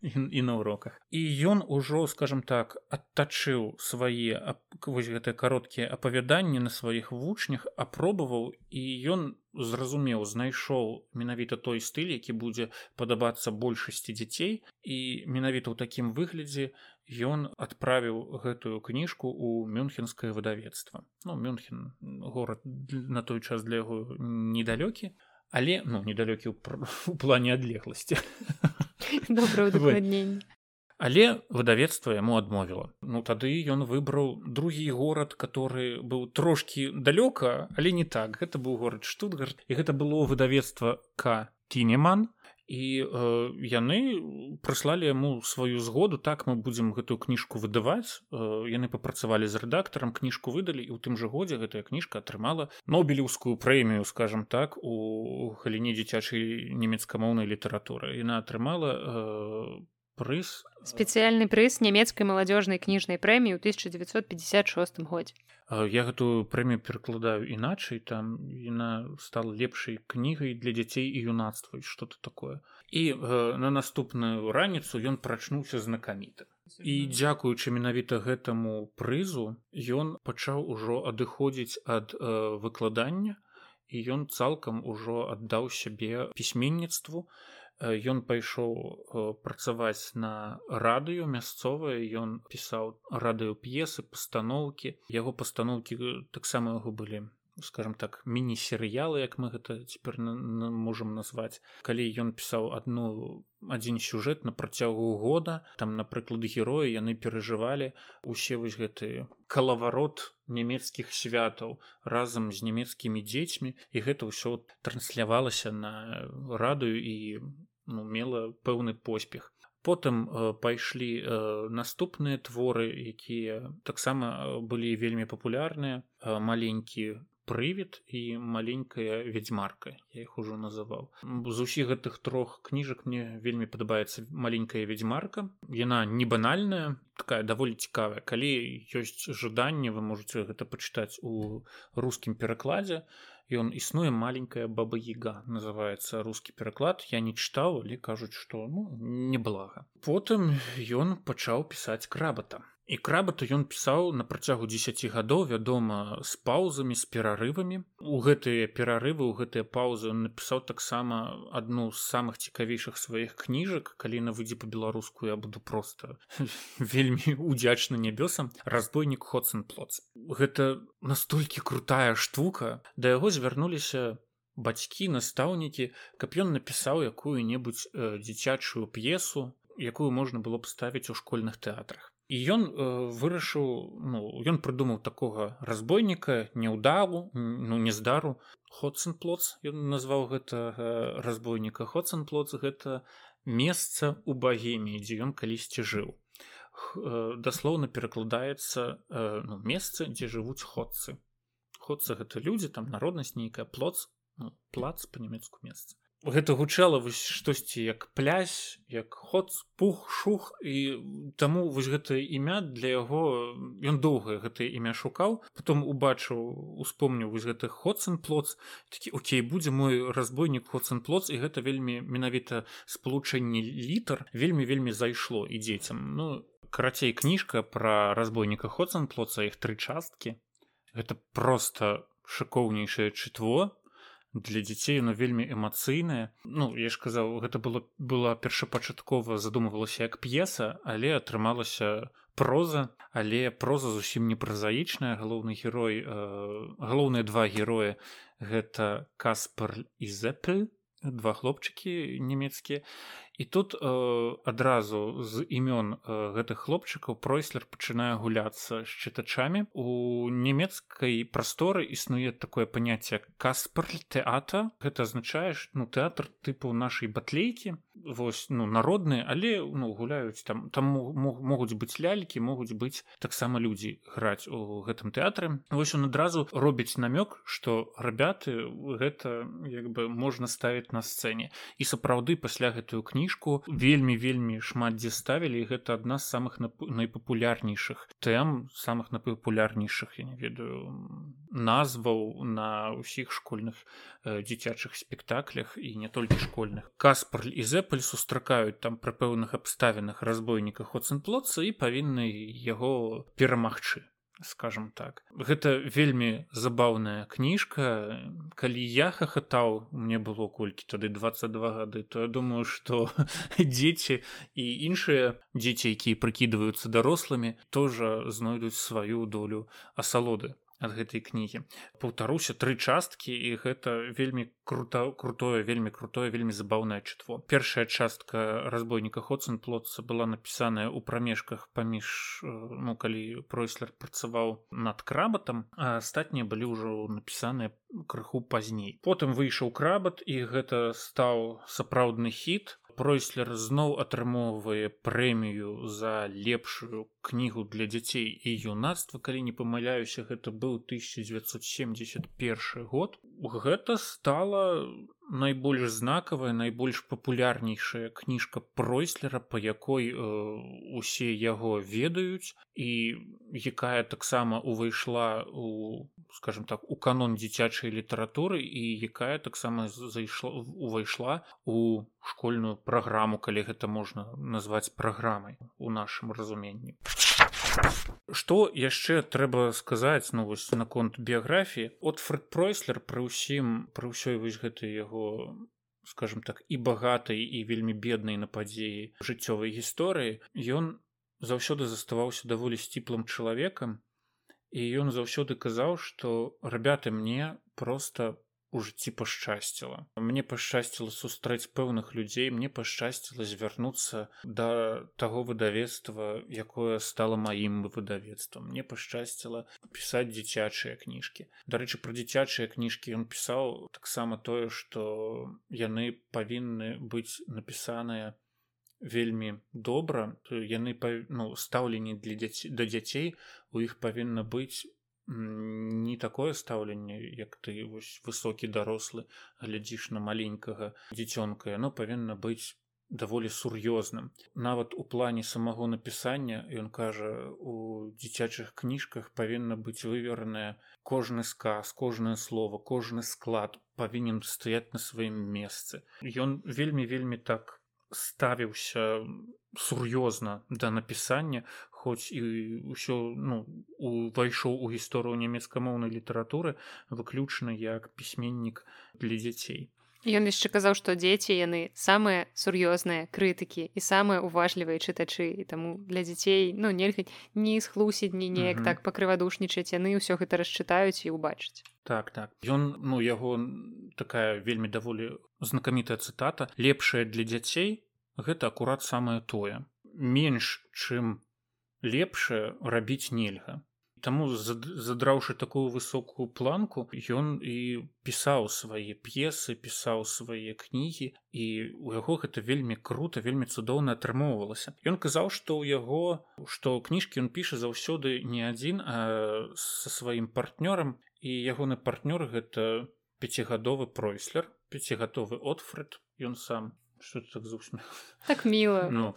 Speaker 2: і, і на уроках. І ён ужо скажем так адтачыў свае вось гэтыя кароткія апавяданні на сваіх вучнях апробаваў і ён зразумеў знайшоў менавіта той стыль які будзе падабацца большасці дзяцей і менавіта ў такім выглядзе ён адправіў гэтую кніжку ў мюнхенскае выдавецтва. Ну мюнхен горад на той час для яго недалёкі але ну недалёкі ў плане адлегласці
Speaker 1: добраудакладненне
Speaker 2: але выдавецтва яму адмовіла. Ну тады ён выбраў другі горад который быў трошки далёка але не так. Гэта быў горад штутгард і гэта было выдавецтва к. Тінеман і э, яны прыслалі яму сваю згоду так мы будзем гэтую кніжку выдаваць. Э, яны папрацавалі з рэдактарам кніжку выдалі і ў тым жа годзе гэтая кніжка атрымала нобелеўскую прэмію скажем так у галіне дзіцячай нямецкамоўнай літаратуры. Яна атрымала э, прыз
Speaker 1: спецыяльны прыз нямецкай маладзёжнай кніжнай прэміі ў 1956 годзе
Speaker 2: я гэтую прэмію перакладаю іначай там яна стала лепшай кнігай для дзяцей і юнацтва что-то такое. І э, на наступную раніцу ён прачнуўся знакаміта. І дзякуючы менавіта гэтаму прызу ён пачаў ужо адыходзіць ад э, выкладання і ён цалкам ужо аддаў сябе пісьменніцтву. і ён пайшоў працаваць на радыё мясцовае ён пісаў радыёп'есы пастаноўкі яго пастаноўкі таксама яго былі скажем так міні-серыялы як мы гэта цяпер можам назваць калі ён пісаў адну адзін сюжэт на працягу года там напрыклад героі яны перажывалі усе вось гэты калаварот нямецкіх святаў разам з нямецкімі дзецьмі і гэта ўсё транслявалася на радыю і ну, мела пэўны поспех. Потым э, пайшлі э, наступныя творы якія таксама э, былі вельмі папулярныя. Маленькі прывід і маленькая вядзьмарка я іх ужо называў. З усіх гэтых трох кніжак мне вельмі падабаецца маленькая вядзьмарка яна не банальная такая даволі цікавая. Калі ёсць жаданне вы можете гэта пачытаць у рускім перакладзе ён існуе маленькая баба яга называется русский пераклад я не чытаў але кажуць что ну неблага потым ён пачаў пісаць крабата і крабату ён пісаў на працягу 10 гадоў вядома з паўзамі з перарывамі. У гэтыя перарывы у гэтыя паўзы он напісаў таксама адну з самых цікавейшых сваіх кніжак. Калі на выйдзе по-беларуску я буду просто вельмі удзячна нябёсам. Разбойнік хоцен плоц гэта настолькі крутая штука. Да яго звярнуліся бацькі настаўнікі каб ён напісаў якую-небудзь э, дзіцячую п'есу якую можна было б ставіць у школьных тэатрах і ён э, вырашыў ну ён прыдумаў такога разбойніка няўдалу ну не здару хоцен плоц ён назваў гэта э, разбойніка. Хоцен плоц гэта месца у багеміі дзе ён калісьці жыў. Э, даслоўна перакладаецца э, ну, месца дзе жывуць ходцы. Ходцы гэта людзі там народнасць нейкая плоц ну, плац по-нямецку месца гэта гучала вось штосьці як плясь як ход пух шух і таму вось гэтае імя для яго ён доўгае гэтае імя шукаў потом убачыў успомніў вось гэты ходцын плоц такі Окей будзе мой разбойнік ходцын плоц і гэта вельмі менавіта спалучэнне літар вельмі вельмі зайшло і дзецям. Ну карацей кніжка про разбойніка ходцын плоца іх тры часткі. Гэта просто шыкоўнейшае чытво для дзяцей но вельмі эмацыйнае. Ну я ж казаў гэта было была першапачаткова задумывалася як п'еса але атрымалася проза. Але проза зусім не празаічная. Галоўны герой э, галоўныя два героя гэта каспар і зэпель два хлопчыкі нямецкія і тут э, адразу з імён э, гэтых хлопчыкаў пройслер пачынае гуляцца з чытачамі. У нямецкай прасторы існуе такое паняцце каспар тэата гэта азначаеш ну тэатр тыпу нашай батлейкі. Вось ну народныя але ну гуляюць там там могуць быць лялькі могуць быць таксама людзі граць у гэтым тэатры. Вось он адразу робіць намёк што рабяты гэта як бы можна ставіць на сцэне. І сапраўды пасля гэтую кніжку кніжку вельмі вельмі шмат дзе ставілі гэта адна з самых найпапулярнейшых тэм самых напапулярнейшых я не ведаю назваў на ўсіх школьных э, дзіцячых спектаклях і не толькі школьных. Каспарль і зэпаль сустракаюць там пры пэўных абставінах разбойніка хоцэнплоца і павінны яго перамагчы скажем так. Гэта вельмі забаўная кніжка. Калі я хахатаў мне было колькі тады 22 гады то я думаю что дзеці і іншыя дзеці якія прыкідваюцца дарослымі тоже знойдуць сваю долю асалоды ад гэтай кнігі. Паўтаруся тры часткі і гэта вельмі круто крутое вельмі крутое вельмі забаўнае чытво. Першая частка разбойніка хоцен плотца была напісаная ў прамежках паміж э, ну калі пройслер працаваў над крабатам а астатнія былі ўжо напісаныя крыху пазней. Потым выйшаў крабат і гэта стаў сапраўдны хіт пройслер зноў атрымоўвае прэмію за лепшую кнігу для дзяцей і юнацтва. Калі не памыляюся гэта быў 1971 год. Гэта стала найбольш знакавая найбольш папулярнейшая кніжка пройслера по якой э, усе яго ведаюць і якая таксама увайшла у скажем так у канон дзіцячай літаратуры і якая таксама зайшла увайшла у школьную праграму калі гэта можна назваць праграмай у нашым разуменні Што яшчэ трэба сказаць ну вось наконт біяграфіі? От фред пройслер пры ўсім пры ўсёй вось гэтай яго скажем так і багатай і вельмі беднай на падзеі жыццёвай гісторыі ён заўсёды заставаўся даволі сціплым чалавекам і ён заўсёды казаў што рабяты мне просто у жыцці пашчасціла мне пашчасціла сустрэць пэўных людзей мне пашчасціла звярнуцца да таго выдавецтва якое стало маім выдавецтвам мне пашчасціла пісаць дзіцячыя кніжкі дарэчы пра дзіцячыя кніжкі ён пісаў таксама тое што яны павінны быць напісаныя вельмі добра. Яны ну, стаўленні для дзяцей да дзяцей у іх павінна быць не такое стаўленне як ты вось высокі дарослы глядзіш на маленькага дзіцёнка яно павінна быць даволі сур'ёзным. Нават у плане самого напісання ён кажа у дзіцячых кніжках павінна быць вывераная кожны сказ кожнае слово кожны склад павінен стаяць на сваім месцы. Ён вельмі вельмі так ставіўся сур'ёзна да напісання хоць і ўсё ну увайшоў у гісторыю нямецкамоўнай літаратуры выключна як пісьменнік для дзяцей
Speaker 1: Ён яшчэ казаў што дзеці яны самыя сур'ёзныя крытыкі і самыя уважлівыя чытачы і таму для дзяцей ну нельга не схлусіць ні неяк так пакрывадушнічаць яны ўсё гэта расчытаюць і ўбачыць
Speaker 2: так так. Ён ну яго такая вельмі даволі знакамітая цытата лепшая для дзяцей гэта акурат самае тое менш чым лепшае рабіць нельга Таму задраўшы такую высокую планку ён і пісаў свае п'есы пісаў свае кнігі і у яго гэта вельмі круто вельмі цудоўна атрымоўвалася. Ён казаў што ў яго што кніжкі ён піша заўсёды не адзін а са сваім партнёрам і ягоны партнёр гэта пяцігадовы пройслер пяцігатовы отфред ён сам так зусмех
Speaker 1: так мило.
Speaker 2: Ну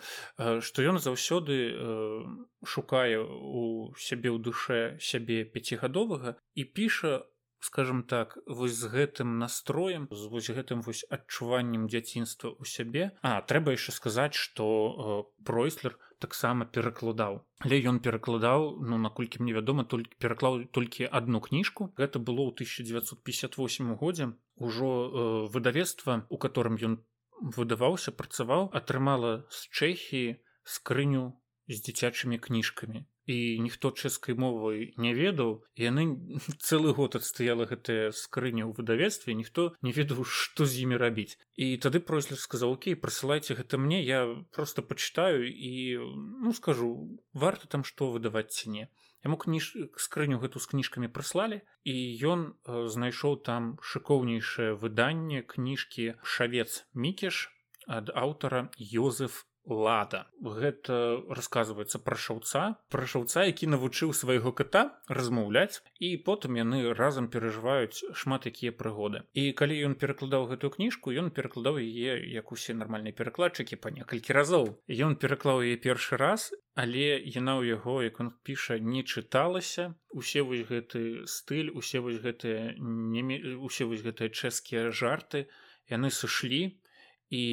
Speaker 2: что ён заўсёды э, шукае у сябе ў душе сябе пяцігадовага і піша скажем так вось з гэтым настроем з вось гэтым вось адчуваннем дзяцінства ў сябе. А трэба яшчэ сказаць что э, пройслер таксама перакладаў. Але ён перакладаў ну наколькі мне вядома толькі пераклаў толькі одну кніжку. Гэта было ў 1958 годзе. Ужо э, выдавецтва у которым ён выдаваўся працаваў атрымала з чэхіі скрыню з дзіцячымі кніжкамі. І ніхто чэшскай мовай не ведаў яны цэлы год адстаяла гэтая скрыня ў выдавецтве ніхто не ведаў што з імі рабіць. І тады прослед сказаў Окей прысылайце гэта мне я просто пачытаю і ну скажу варта там што выдаваць ці не яму кніж скрыню гэту з кніжкамі прыслалі і ён э, знайшоў там шыкоўнейшае выданне кніжкі шавец мікеш ад аўтара Йозеф лада. Гэта расказваецца пра шаўца пра шаўца які навучыў свайго кота размаўляць і потым яны разам перажываюць шмат якія прыгоды. І калі ён перакладаў гэтую кніжку ён перакладаў яе як усе нармальныя перакладчыкі па некалькі разоў. Ён пераклаў яе першы раз але яна ў яго як он піша не чыталася. Усе вось гэты стыль усе вось гэтыя усе вось гэтыя чэшскія жарты яны сышлі і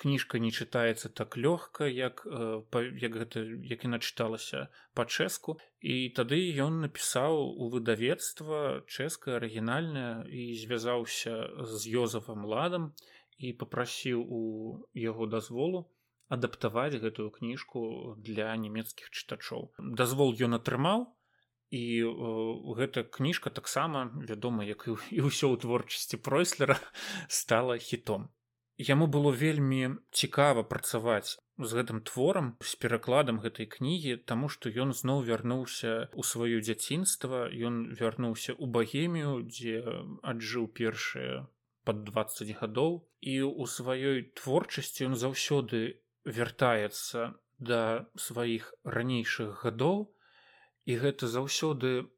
Speaker 2: кніжка не чытаецца так лёгка як э, як гэта як і начыталася па-чэску і тады ён напісаў у выдавецтва чэшскае арыгінальнае і звязаўся з ёзафам ладам і попрасіў у яго дазволу адаптаваць гэтую кніжку для нямецкіх чытачоў. Дазвол ён атрымаў і э, гэта кніжка таксама вядома як і ўсё ў творчасці пройслера стала хітом Яму было вельмі цікава працаваць з гэтым творам з перакладам гэтай кнігі, таму што ён зноў вярнуўся ў сваё дзяцінства, ён вярнуўся ў багемію, дзе аджыў першыя пад 20 гадоў. І ў сваёй творчасці ён заўсёды вяртаецца да сваіх ранейшых гадоў. І гэта заўсёды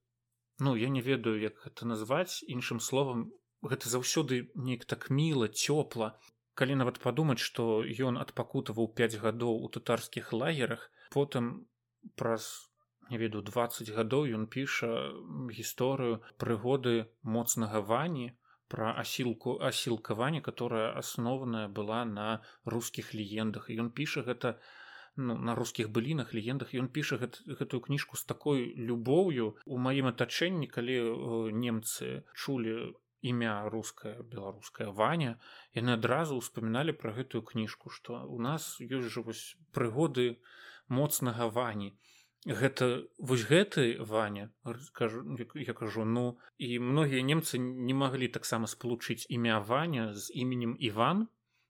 Speaker 2: ну я не ведаю як гэта назваць іншым словам гэта заўсёды неяк так міла цёпла калі нават падумаць што ён адпакутаваў 5 гадоў у татарскіх лагерах потым праз не веду 20 гадоў ён піша гісторыю прыгоды моцнага вані пра асілку асілкаванне которая асноўная была на рускіх легендах. Ён піша гэта ну, на рускіх былінах легендах. Ён піша гэт, гэтую кніжку з такой любоўю. У маім атачэнні калі немцы чулі імя руская беларуская ваня яны адразу ўспаміналі пра гэтую кніжку што у нас ёсць жа вось прыгоды моцнага вані. Гэта вось гэты ваня кажу я кажу ну і многія немцы не маглі таксама спалучыць імя ваня з іменем іван.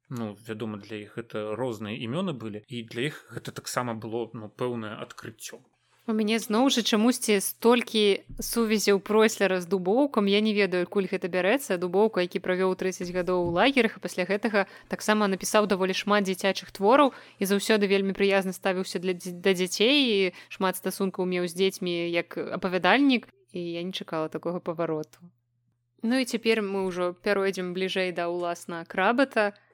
Speaker 2: Ну вядома для іх гэта розныя імёны былі і для іх гэта таксама было ну пэўнае адкрыццё
Speaker 1: У мяне зноў жа чамусьці столькі сувязяў пройслера з дубоўкам. Я не ведаю куль гэта бярэцца. Дубоўка які правёў 30 гадоў у лагерах і пасля гэтага таксама напісаў даволі шмат дзіцячых твораў і заўсёды вельмі прыязна ставіўся для да дзяцей. І шмат стасункаў меў з дзецьмі як апавядальнік. І я не чакала такога павароту. Ну і цяпер мы ўжо пяройдзем бліжэй да ўласна крабата. то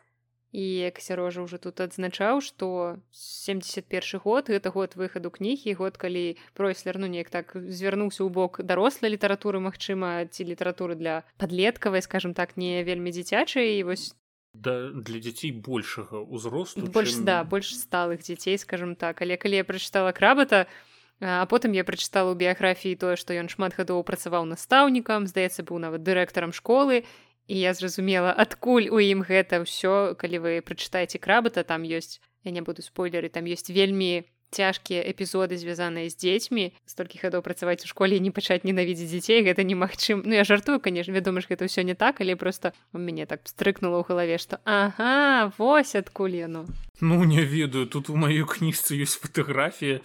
Speaker 1: і як сярожа ўжо тут адзначаў што 71 год гэта год выхаду кнігі год калі пройслер ну неяк так звярнуўся ў бок дарослай літаратуры Мачыма ці літаратуры для падлеткавай скажем так не вельмі дзіцячай. І вось
Speaker 2: да для дзяцей большага ўзросту
Speaker 1: больш чым... да больш сталых дзяцей скажем так. Але калі я прачытала крабата а потым я прачытала ў біяграфіі тое што ён шмат гадоў працаваў настаўнікам здаецца быў нават дырэктарам школы і я зразумела адкуль у ім гэта ўсё калі вы прачытаеце крабата там ёсць я не буду спойлеры там ёсць вельмі цяжкія эпізоды звязаныя з дзецьмі столькі гадоў працаваць у школе не пачаць ненавідзець дзяцей гэта немагчым Ну я жартую конечно вядома ж гэта ўсё не так але просто у мяне так стрыкнула ў галаве што ага вось адкуль яно
Speaker 2: Ну не ведаю тут у маёй кніжцы ёсць фатаграфія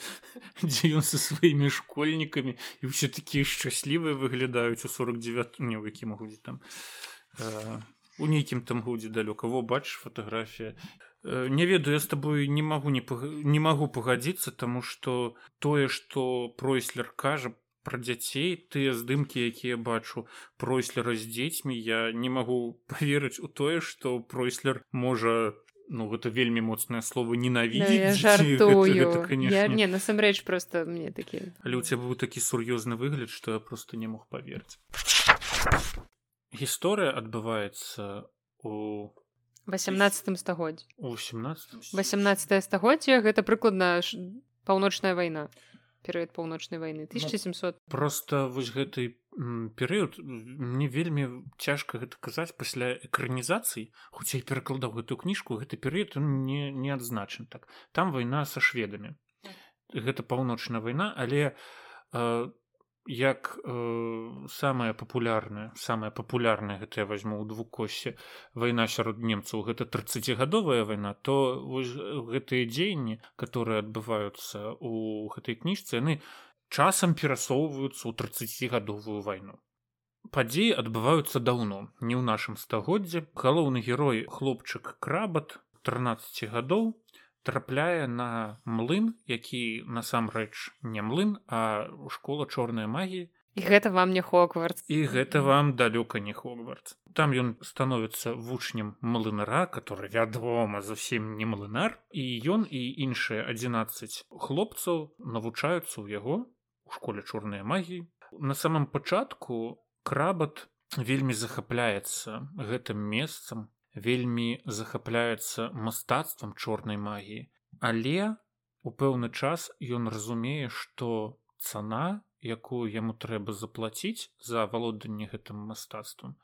Speaker 2: дзе ён са сваімі школьнікамі і ўсе такія шчаслівыя выглядаюць у 49 не ў якім годзе там у нейкім там годзе далёка. Во бачыш фатаграфія. Не ведаю я с тобой не могу не пог... не могу пагадзіцца тому что тое что пройслер кажа про дзяцей тыя здымкі якія бачу пройслера з дзецьмі я не могу поверыць у тое что пройслер можа ну гэта вельмі моцнае слово ненавідзець
Speaker 1: не насамрэч просто мне такі
Speaker 2: але у тебя быў такі сур'ёзны выгляд что я просто не мог поверыць гісторыя адбываецца у
Speaker 1: 18 стагоддзь
Speaker 2: у 18
Speaker 1: 18 стагоддзя гэта прыкладна паўночная вайна перыяд паўночнай вайны 1700
Speaker 2: ну, просто вось гэты перыяд мне вельмі цяжка гэта казаць пасля экранізацыі хутчэй перакладаў гэтую кніжку гэты перыяд не не адзначын так. Там вайна са шведамі. Гэта паўночная вайна але э, як э, самая папулярная самая папулярная гэта я возьму ў двукосе вайна сярод немцаў. Гэта 30гадовая вайна то гэтыя дзеянні которые адбываюцца у гэтай кніжцы яны часам перасоўваюцца ў 30гадовую вайну. Падзеі адбываюцца даўно не ў нашым стагоддзе галоўны герой хлопчык крабат 13 гадоў трапляе на млын які насамрэч не млын а школа чорная магіі.
Speaker 1: І гэта вам не хогвард
Speaker 2: і гэта вам далёка не хогвард там ён становіцца вучнем млынара который вядома зусім не млынар. І ён і іншыя 11 хлопцаў навучаюцца ў яго у школе чорныя магіі. На самом пачатку крабат вельмі захапляецца гэтым месцам вельмі захапляецца мастацтвам чорнай магіі. Але у пэўны час ён разумее што цана якую яму трэба заплаціць за валоданне гэтым мастацтвам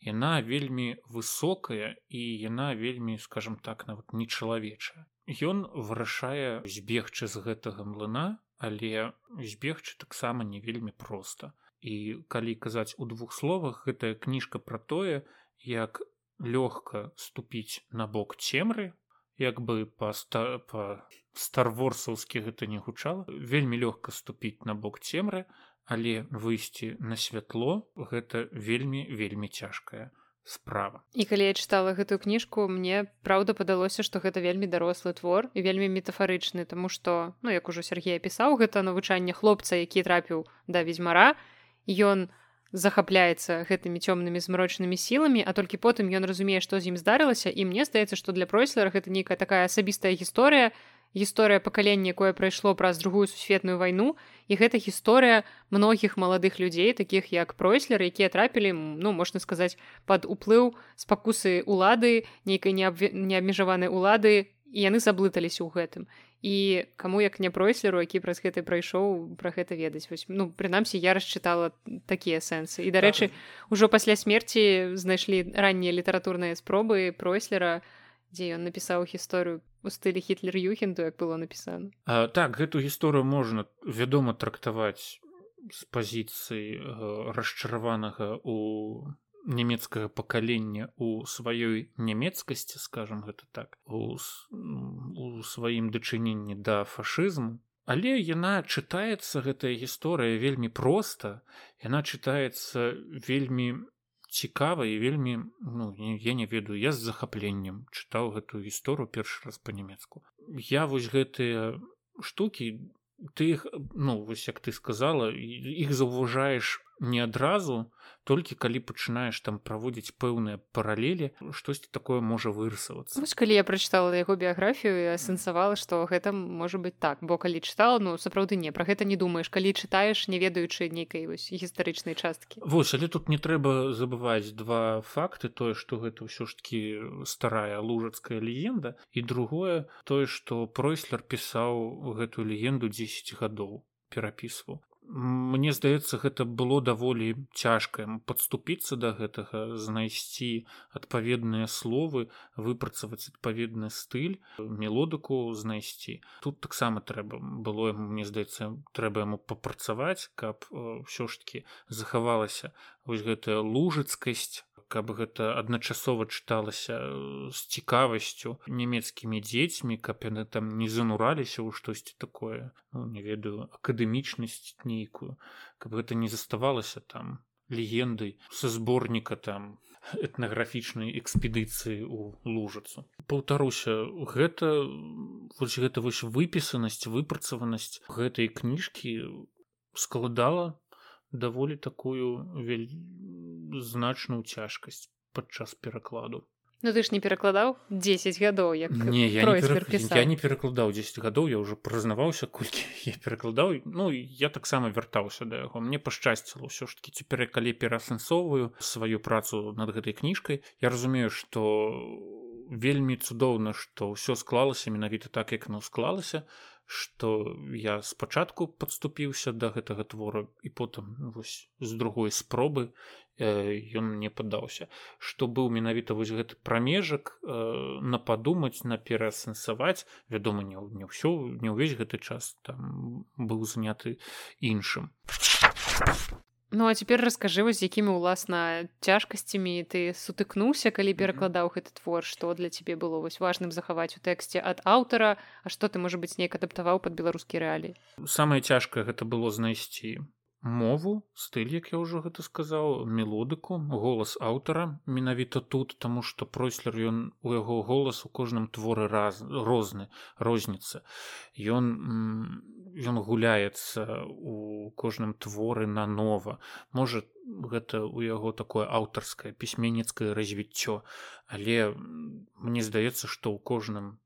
Speaker 2: яна вельмі высокая і яна вельмі скажем так нават нечалавечая. Ён вырашае збегчы з гэтага млына але збегчы таксама не вельмі проста. І калі казаць у двух словах гэтая кніжка пра тое як лёгка ступіць на бок цемры як бы па ста па старворсаўскі гэта не гучала вельмі лёгка ступіць на бок цемры але выйсці на святло гэта вельмі вельмі цяжкая справа.
Speaker 1: І калі я чытала гэтую кніжку мне праўда падалося што гэта вельмі дарослы твор і вельмі метафарычны тому што ну як ужо Сергей пісаў гэта навучанне хлопца які трапіў да ведьзьмара ён у захапляецца гэтымі цёмнымі змрочнымі сіламі а толькі потым ён разумее што з ім здарылася і мне здаецца што для пройслера гэта нейкая такая асабістая гісторыя гісторыя пакалення якое прайшло праз другую сусветную вайну. І гэта гісторыя многіх маладых людзей такіх як пройслер якія трапілі ну можна сказаць пад уплыў спакусы улады нейкай неабмежаванай улады і яны заблыталіся ў гэтым і каму як не пройслеру які праз гэты прайшоў пра гэта ведаць вось ну прынамсі я расчытала такія сэнсы і дарэчы ўжо пасля смерці знайшлі раннія літаратурныя спробы пройслера дзе ён напісаў гісторыю у стылі хітлер юхенду як было напісана
Speaker 2: так гэту гісторыю можна вядома трактаваць з пазіцыі расчараванага у нямецкага пакалення у сваёй нямецкасці скажем гэта так у, у сваім дачыненні да фашызму але яна чытаецца гэтая гісторыя вельмі проста яна чытаецца вельмі цікава і вельмі ну я не ведаю я з захапленнем чытаў гэтую гісторыю першы раз па-нямецку. Я вось гэтыя штукі ты іх ну вось як ты сказала іх заўважаеш не адразу толькі калі пачынаеш там праводзіць пэўныя паралелі штосьці такое можа вырысавацца.
Speaker 1: Вось калі я прачытала яго біяграфію і асэнсавала што гэта можа быць так. Бо калі чытала ну сапраўды не пра гэта не думаеш. Калі чытаеш не ведаючы нейкай вось гістарычнай часткі.
Speaker 2: Вось але тут не трэба забываць два факты. Тое што гэта ўсё ж таки старая лужацкая легенда. І другое тое што пройслер пісаў гэтую легенду 10 гадоў перапісваў Мне здаецца гэта было даволі цяжка падступіцца да гэтага знайсці адпаведныя словы выпрацаваць адпаведны стыль мелодыку знайсці. Тут таксама трэба было мне здаецца трэба яму папрацаваць каб ўсё ж таки захавалася вось гэтая лужыцкасць каб гэта адначасова чыталася э, з цікавасцю нямецкімі дзецьмі каб яны там не занураліся ў штосьці такое ну, не ведаю акадэмічнасць нейкую каб гэта не заставалася там легендай са зборніка там этнаграфічнай экспедыцыі у лужацу паўтаруся гэта вось гэта вось выпісанасць выпрацаванасць гэтай кніжкі складала даволі такую вель... значную цяжкасць падчас перакладу.
Speaker 1: Ну ты ж не перакладаў 10 гадоў як
Speaker 2: не я не, перак... я не перакладаў 10 гадоў я уже прызнаваўся колькі я перакладаў. Ну я таксама вяртаўся да яго. Мне пашчасціла ўсё ж таки цяпер калі пераасэнсоўваю сваю працу над гэтай кніжкай я разумею что вельмі цудоўна што ўсё склалася менавіта так як оно склалася што я спачатку падступіўся да гэтага твора і потым вось з другой спробы ён э, мне падаўся што быў менавіта вось гэты прамежак э, на падумаць на пераасэнсаваць вядома не, не ўсё не ўвесь гэты час там быў заняты іншым
Speaker 1: Ну а цяпер раскажы вось якімі ўласна цяжкасцямі ты сутыкнуўся калі перакладаў гэты твор што для цябе было вось важным захаваць у тэксце ад аўтара А што ты можа быць неяк адаптаваў пад беларускі рэалій
Speaker 2: самае цяжкае гэта было знайсці мову стыль як я ўжо гэта сказаў мелодыку голас аўтара менавіта тут таму што пройслер ён у яго голас у кожным творы раз розны розніца ён ён гуляецца у кожным творы нанова. Можа гэта у яго такое аўтарскае пісьменніцкае развіццё але мне здаецца што ў кожным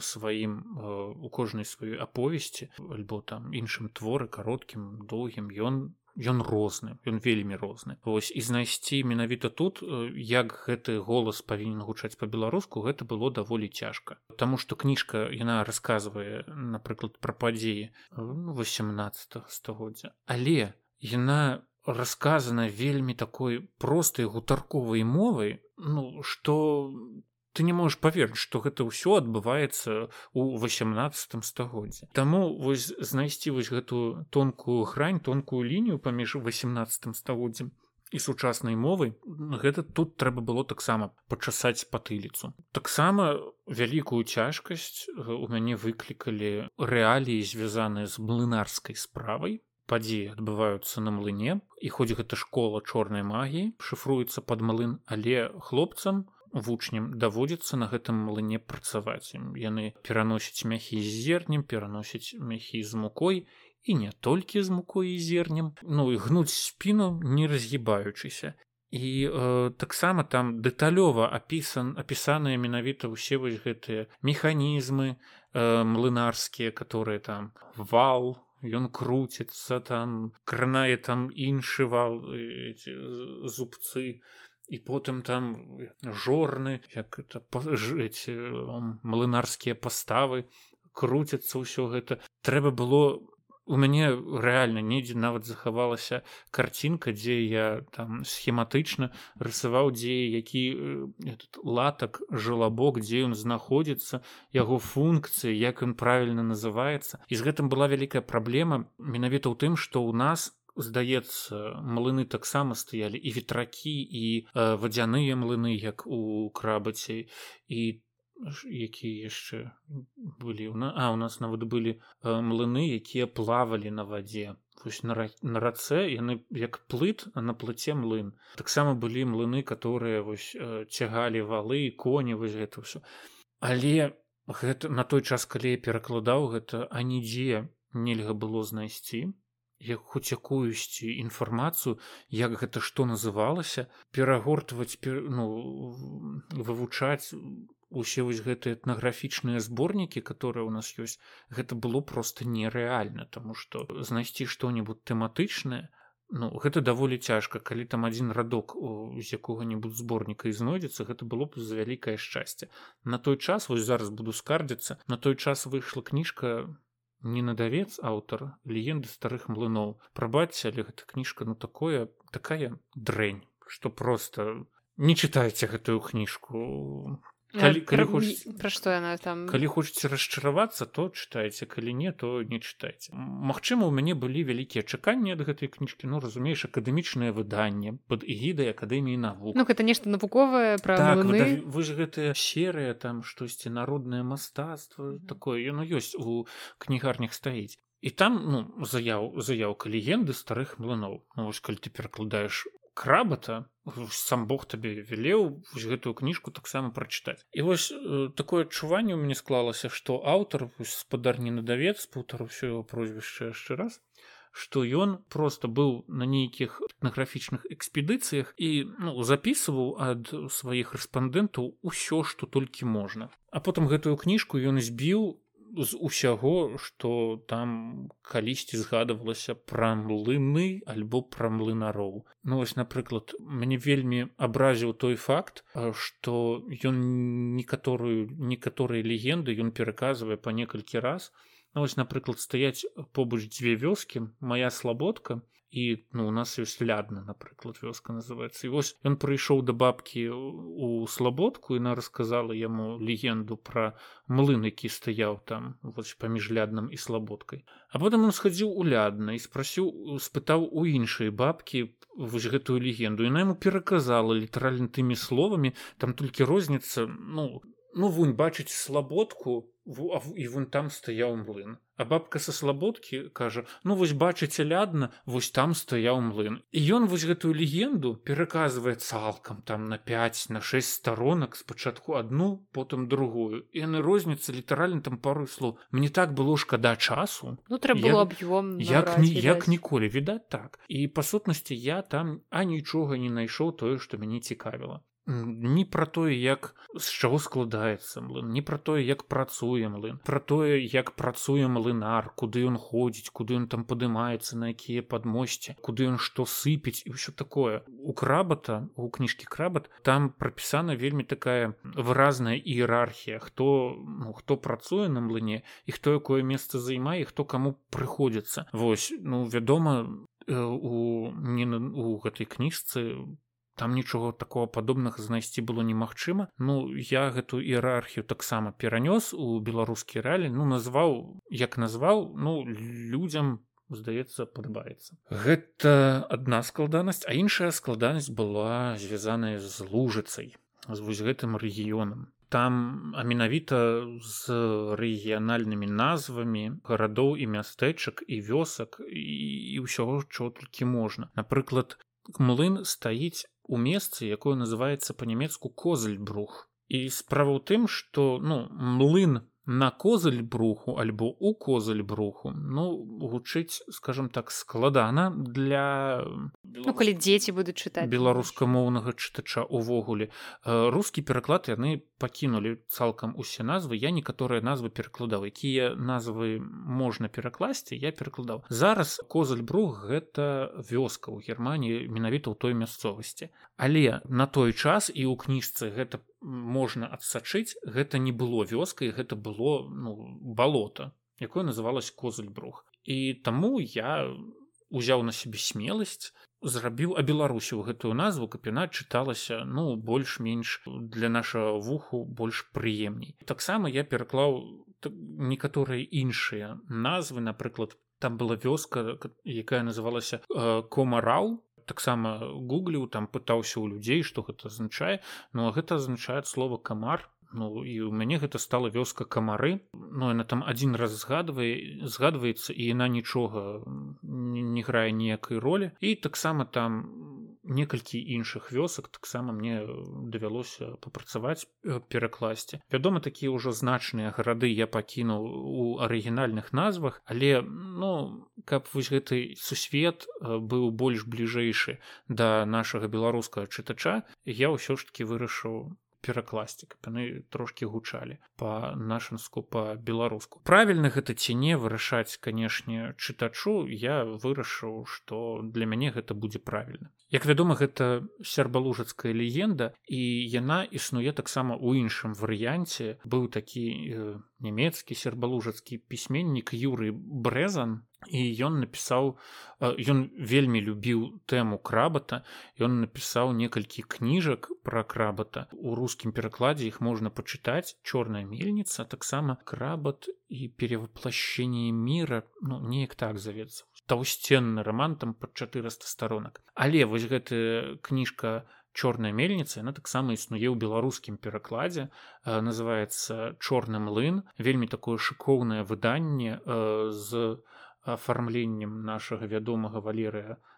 Speaker 2: сваім э, у кожнай сваёй аповесці альбо там іншым творы кароткім доўгім ён ён розны ён вельмі розны. Вось і знайсці менавіта тут э, як гэты голас павінен гучаць по-беларуску гэта было даволі цяжка. Таму што кніжка яна расказвае напрыклад пра падзеі 18 стагоддзя. Але яна расказана вельмі такой простай гутарковай мовай ну што ты не можешь поверыць что гэта ўсё адбываецца у 18 стагоддзе Таму вось знайсці вось гэтую тонкую грань тонкую лінію паміж 18 стагоддзям і сучаснай мовай гэта тут трэба было таксама пачасаць патыліцу. Таксама вялікую цяжкасць у мяне выклікалі рэаліі звязаныя з млынарскай справай. Падзеі адбываюцца на млыне і хоць гэта школа чорнай магіі шыфруецца под млын але хлопцам вучням даводзіцца на гэтым млыне працаваць. Яны пераносяць мяхі з зернем пераносяць мяхі з мукой і не толькі з мукой і зернем ну і гнуць спіну не разгібаючыся. І э, таксама там дэталёва апісан апісаныя менавіта ўсе вось гэтыя механізмы э, млынарскія которые там вал ён круціцца там кранае там іншы вал зубцы і потым там жорны як это пажыць млынарскія паставы круцяцца ўсё гэта. Трэба было у мяне рэальна недзе нават захавалася карцінка дзе я там схематычна рысаваў дзе які этот латак жалабок дзе ён знаходзіцца яго функцыі як ён правільна называецца. І з гэтым была вялікая праблема менавіта ў тым што ў нас здаецца млыны таксама стаялі і ветракі і э, вадзяныя млыны як у крабаце і якія яшчэ былі на а у нас нават былі э, млыны якія плавалі на вадзе. Вось на, на рацэ яны як плыт на плыце млын. Таксама былі млыны которые вось э, цягалі валы коні вось гэта ўсё. Але гэта на той час калі я перакладаў гэта а нідзе нельга было знайсці як хоць якуюсьці інфармацыю як гэта што называлася перагортваць ну вывучаць усе вось гэтыя этнаграфічныя зборнікі которые у нас ёсць гэта было просто нерэальна тому что знайсці што-нибудь тэматычнае Ну гэта даволі цяжка. Калі там адзін радок з якога-небудзь зборніка і знойдзецца гэта было б за вялікае шчасце. На той час вось зараз буду скардзіцца на той час выйшла кніжка не надавец аўтар легенды старых млыноў. Прабачце але гэта кніжка ну такое такая дрэнь что просто не чытайце гэтую кніжку
Speaker 1: калі, калі пра, хоч... пра што яна там?
Speaker 2: Калі хочаце расчаравацца то чытайце калі не то не чытайце Магчыма у мяне былі вялікія чаканні ад гэтай кніжкі ну разумееш акадэмічнае выданне под эгідай акадэміі навук.
Speaker 1: Ну гэта нешта навуковае пра так, вы,
Speaker 2: вы ж гэтая серыя там штосьці народнае мастацтва mm -hmm. такое яно ёсць у кнігарнях стаіць. І там ну заяў заяўка легенды старых млыноў. Ну, вось калі ты перакладаеш крабата сам Бог табе велеў гэтую кніжку таксама прачытаць і вось э, такое адчуванне у мяне склалася што аўтар спадар не надавец путар ўсё его прозвішча яшчэ раз што ён просто быў на нейкіх этнаграфічных экспедыцыях і ну, записываў ад сваіх рэспандэнтаў усё што толькі можна а потым гэтую кніжку ён збіў з усяго што там калісьці згадывалася пра млыны альбо пра млынароў. Ну вось напрыклад мне вельмі абразіў той факт што ён некаторую некаторыя легенды ён пераказвае па некалькі раз. Ну, вось напрыклад стаяць побач дзве вёскі моя слабодка і ну у нас ёсць лядна напрыклад вёска называется. І вось ён прыйшоў да бабкі у слабодку іна рассказала яму легенду пра млын які стаяў там вось паміж лядным і слабодкай а потым он схадзіў у лядна і спрасіў спытаў у іншай бабкі вось гэтую легенду. Яна яму пераказала літаральна тымі словамі. Там толькі розніца ну ну вунь бачыць слабодку і вон там стаяў млын а бабка са слабодкі кажа ну вось бачыце лядна вось там стаяў млын і ён вось гэтую легенду пераказвае цалкам там на 5 на 6 сторонак спачатку одну потым другую. І яны розніцца літаральна там пару слоў. Мне так было шкада часу.
Speaker 1: Ну трэба аб'ём
Speaker 2: як ні як ніколі відаць так. І па сутнасці я там а нічога не найшоў тое што мяне цікавіла не пра тое як з чаго складаецца млын не пра тое як працуе млын пра тое як працуе млынар куды ён ходзіць куды ён там падымаецца на якія падмосці куды ён што сыпець і ўсё такое. У крабата у кніжкі крабат там прапісана вельмі такая выразная іерархія хто ну, хто працуе на млыне і хто якое месца займае хто каму прыходзіцца вось ну вядома у не у гэтай кніжцы там нічога такого падобнага знайсці было немагчыма. Ну я гэту іерархію таксама перанёс у беларускі рэалі ну назваў як назваў ну людзям здаецца падабаецца. Гэта адна складанасць а іншая складанасць была звязаная з лужыцай з вось гэтым рэгіёнам. Там а менавіта з рэгіянальнымі назвамі гарадоў і мястэчак і вёсак і, і ўсяго чого толькі можна. Напрыклад млын стаіць у месцы якое называется по-нямецку козельбрух і справа ў тым что ну млын на козаль бруху альбо у козаль бруху ну гучыць скажем так складана для
Speaker 1: ну, калі дзеці будуць чытаць.
Speaker 2: беларускамоўнага чытача увогуле рускі пераклад яны пакінулі цалкам усе назвы. Я некаторыя назвы перакладаў. Якія назвы можна перакласці я перакладаў. Зараз козаль брух гэта вёска ў германії менавіта ў той мясцовасці. Але на той час і ў кніжцы гэта по можна адсачыць гэта не было вёскай гэта было ну балота якое называлось козальбрух і таму я узяў на сябе смеласць зрабіў а беларусю гэтую назву каб яна чыталася ну больш-менш для нашага вуху больш прыемней. Таксама я пераклаў некаторыя іншыя назвы напрыклад там была вёска якая называлася э, комарал таксама гугліў там пытаўся ў людзей што гэта азначае. Ну а гэта азначае слова камар Ну і у мяне гэта стала вёска камары Ну яна там адзін раз згадвае згадваецца і яна нічога не, не грае ніякай ролі. І таксама там некалькі іншых вёсак таксама мне давялося папрацаваць перакласці. Вядома такія ўжо значныя гарады я пакінуў у арыгінальных назвах але ну каб вось гэты сусвет быў больш бліжэйшы да нашага беларускага чытача я ўсё ж таки вырашыў перакласці каб яны трошки гучалі по нашанску по-беларуску правільна гэта ці не вырашаць канешне чытачу я вырашыў что для мяне гэта будзе правільна. Як вядома гэта сербалужацкая легенда і яна існуе таксама ў іншым варыянце. Быў такі э, нямецкі сербалужацкі пісьменнік юры брэзан і ён напісаў ён вельмі любіў тэму крабата ён напісаў некалькі кніжак пра крабата у рускім перакладзе іх можна пачытаць чорная мельніца таксама крабат і переваплашчэнне мира ну неяк так завецца таўсценны роман там под 400 сторонак але вось гэтая кніжка чорная мельніца яна таксама існуе ў беларускім перакладзе называется чорны млын вельмі такое шыкоўнае выданне з афармленнем нашага вядомага валерыя э,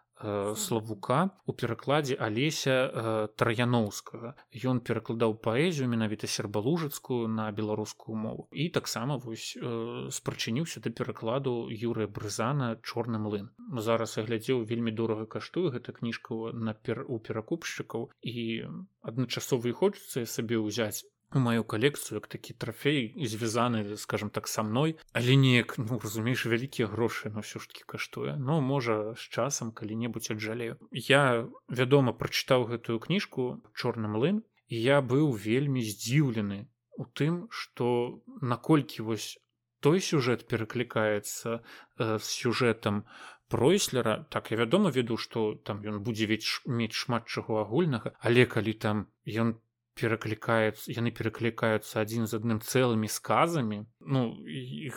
Speaker 2: славука у перакладзе алеся э, траяноўскага ён перакладаў паэзію менавіта сербалужацкую на беларускую мову. І таксама вось э, спрачыніўся да перакладу юрыя брызана чорны млын зараз я глядзеў вельмі дорага каштуе гэта кніжка на пер у перакупшчыкаў. І адначасова і хочацца сабе ўзяць маю калекцыю як такі трафей звязаны скажем так са мной. Але неяк ну разумееш вялікія грошы но ўсё ж таки каштуе ну можа з часам калі-небудзь аджалею я вядома прачытаў гэтую кніжку чорным млын і я быў вельмі здзіўлены у тым что наколькі вось той сюжэт пераклікаецца э, з сюжэтам пройслера так я вядома веду что там ён будзе ведь мець шмат чаго агульнага але калі там ён пераклікаюцца яны пераклікаюцца адзін з адным цэлымі сказамі ну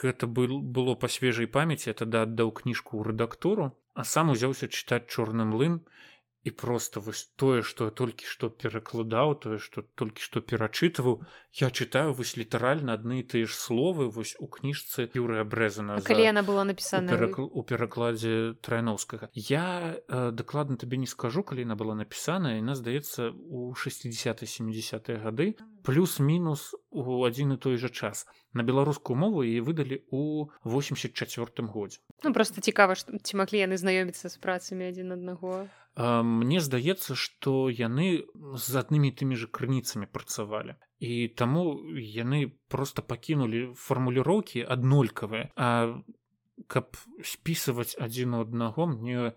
Speaker 2: гэта был было па свежай памяці тады аддаў кніжку ў рэдактуру а сам узяўся чытаць чорным млын і просто вось тое что толькі што перакладаў тое что толькі што перачытываў я чытаю вось літаральна адны і тыя ж словы вось у кніжцы юрыя брэзана
Speaker 1: калі яна была напісана
Speaker 2: у перакладзе трайноўскага я э, дакладна табе не скажу калі яна была напісана яна здаецца у 60 70 гады плюс-мінус у адзін і той жа час. На беларускую мову і выдалі у 84 годзе.
Speaker 1: Ну просто цікава што ці маглі яны знаёміцца з працамі адзін аднаго
Speaker 2: Мне здаецца, што яны з аднымі тымі ж крыніцамі працавалі. І таму яны проста пакінулі фармуліроўкі аднолькавыя. А каб спісваць адзін у аднаго мне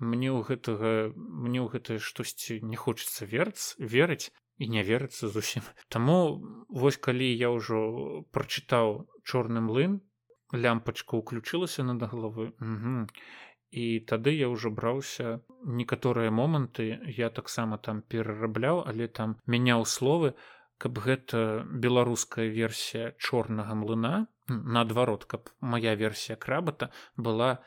Speaker 2: мне ў гэтага мне ў гэтае штосьці не хочацца верць верыць і не верыцца зусім. Таму вось калі я ўжо прачытаў чорны млын, лямпачка ўключылася над галавы. І тады я ўжо браўся некаторыя моманты я таксама там перарабляў але там мяняў словы. Каб гэта беларуская версія чорнага млына наадварот каб моя версія крабата была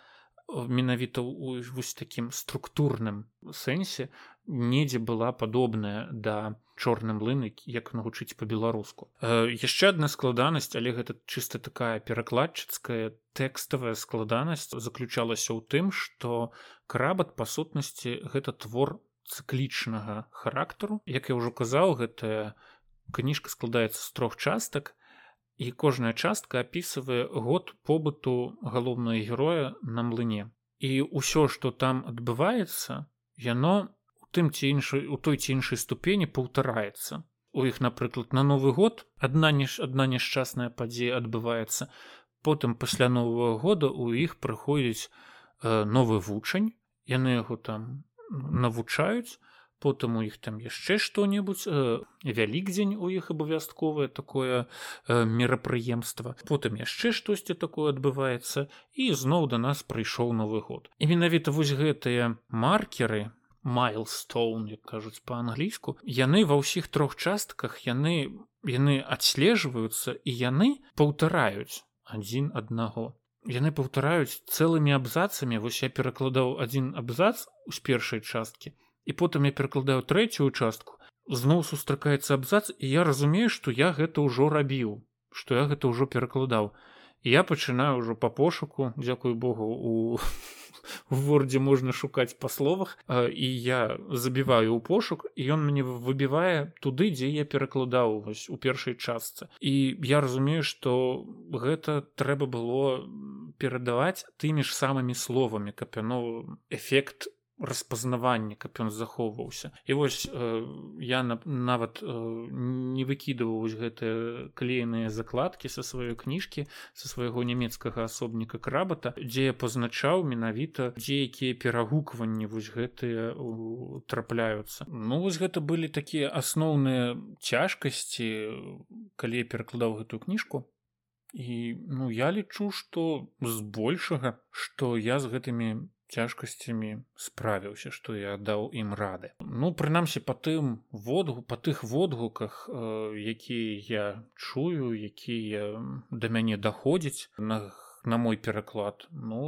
Speaker 2: менавіта вось такім структурным сэнсе недзе была падобная да чорным млыны як навучыць по-беларуску яшчэ адна складанасць але гэта чыста такая перакладчыцкая тэкставая складанасць заключалася ў тым што крабат па сутнасці гэта твор цыклічнага характару. Як я ўжо казаў гэтая кніжка складаецца з трох частак і кожная частка апісывае год побыту галоўнага героя на млыне. І ўсё што там адбываецца яно тым ці іншай у той ці іншай ступені паўтараецца. У іх напрыклад на новы год адна ніж адна няшчасная падзея адбываецца потым пасля нового года у іх прыходзіць э, новы вучань яны яго там навучаюць потым у іх там яшчэ што-небудзь э, вялікдзень у іх абавязковае такое э, мерапрыемства потым яшчэ штосьці такое адбываецца і зноў да нас прыйшоў новы год. І менавіта вось гэтыя маркеры майлстоун як кажуць па-англійску яны ва ўсіх трох частках яны яны адслежваюцца і яны паўтараюць адзін аднаго. Яны паўтараюць цэлымі абзацамі вось я перакладаў адзін абзац з першай часткі і потым я перакладаю трэцюю частку зноў сустракаецца абзац і я разумею што я гэта ўжо рабіў што я гэта ўжо перакладаў. Я пачынаю ўжо па пошуку дзякую богу у в вордзе можна шукаць па словах і я забіваю ў пошук і ён мне выбівае туды дзе я перакладаў вось у першай частцы і я разумею што гэта трэба было перадаваць тымі ж самымі словамі каб яно эфект распазнавання каб ён захоўваўся. І вось э, я на, нават э, не выкідываў гэтыя клееныя закладкі са сваёй кніжкі са свайго нямецкага асобніка крабата дзе я пазначаў менавіта дзе якія перагукванні вось гэтыя трапляюцца. Ну вось гэта былі такія асноўныя цяжкасці калі я перакладаў гэтую кніжку. І ну я лічу што збольшага што я з гэтымі цяжкасцямі справіўся што я даў ім рады. Ну прынамсі па тым водгу па тых водгуках э, якія я чую якія да мяне даходзяць на на мой пераклад ну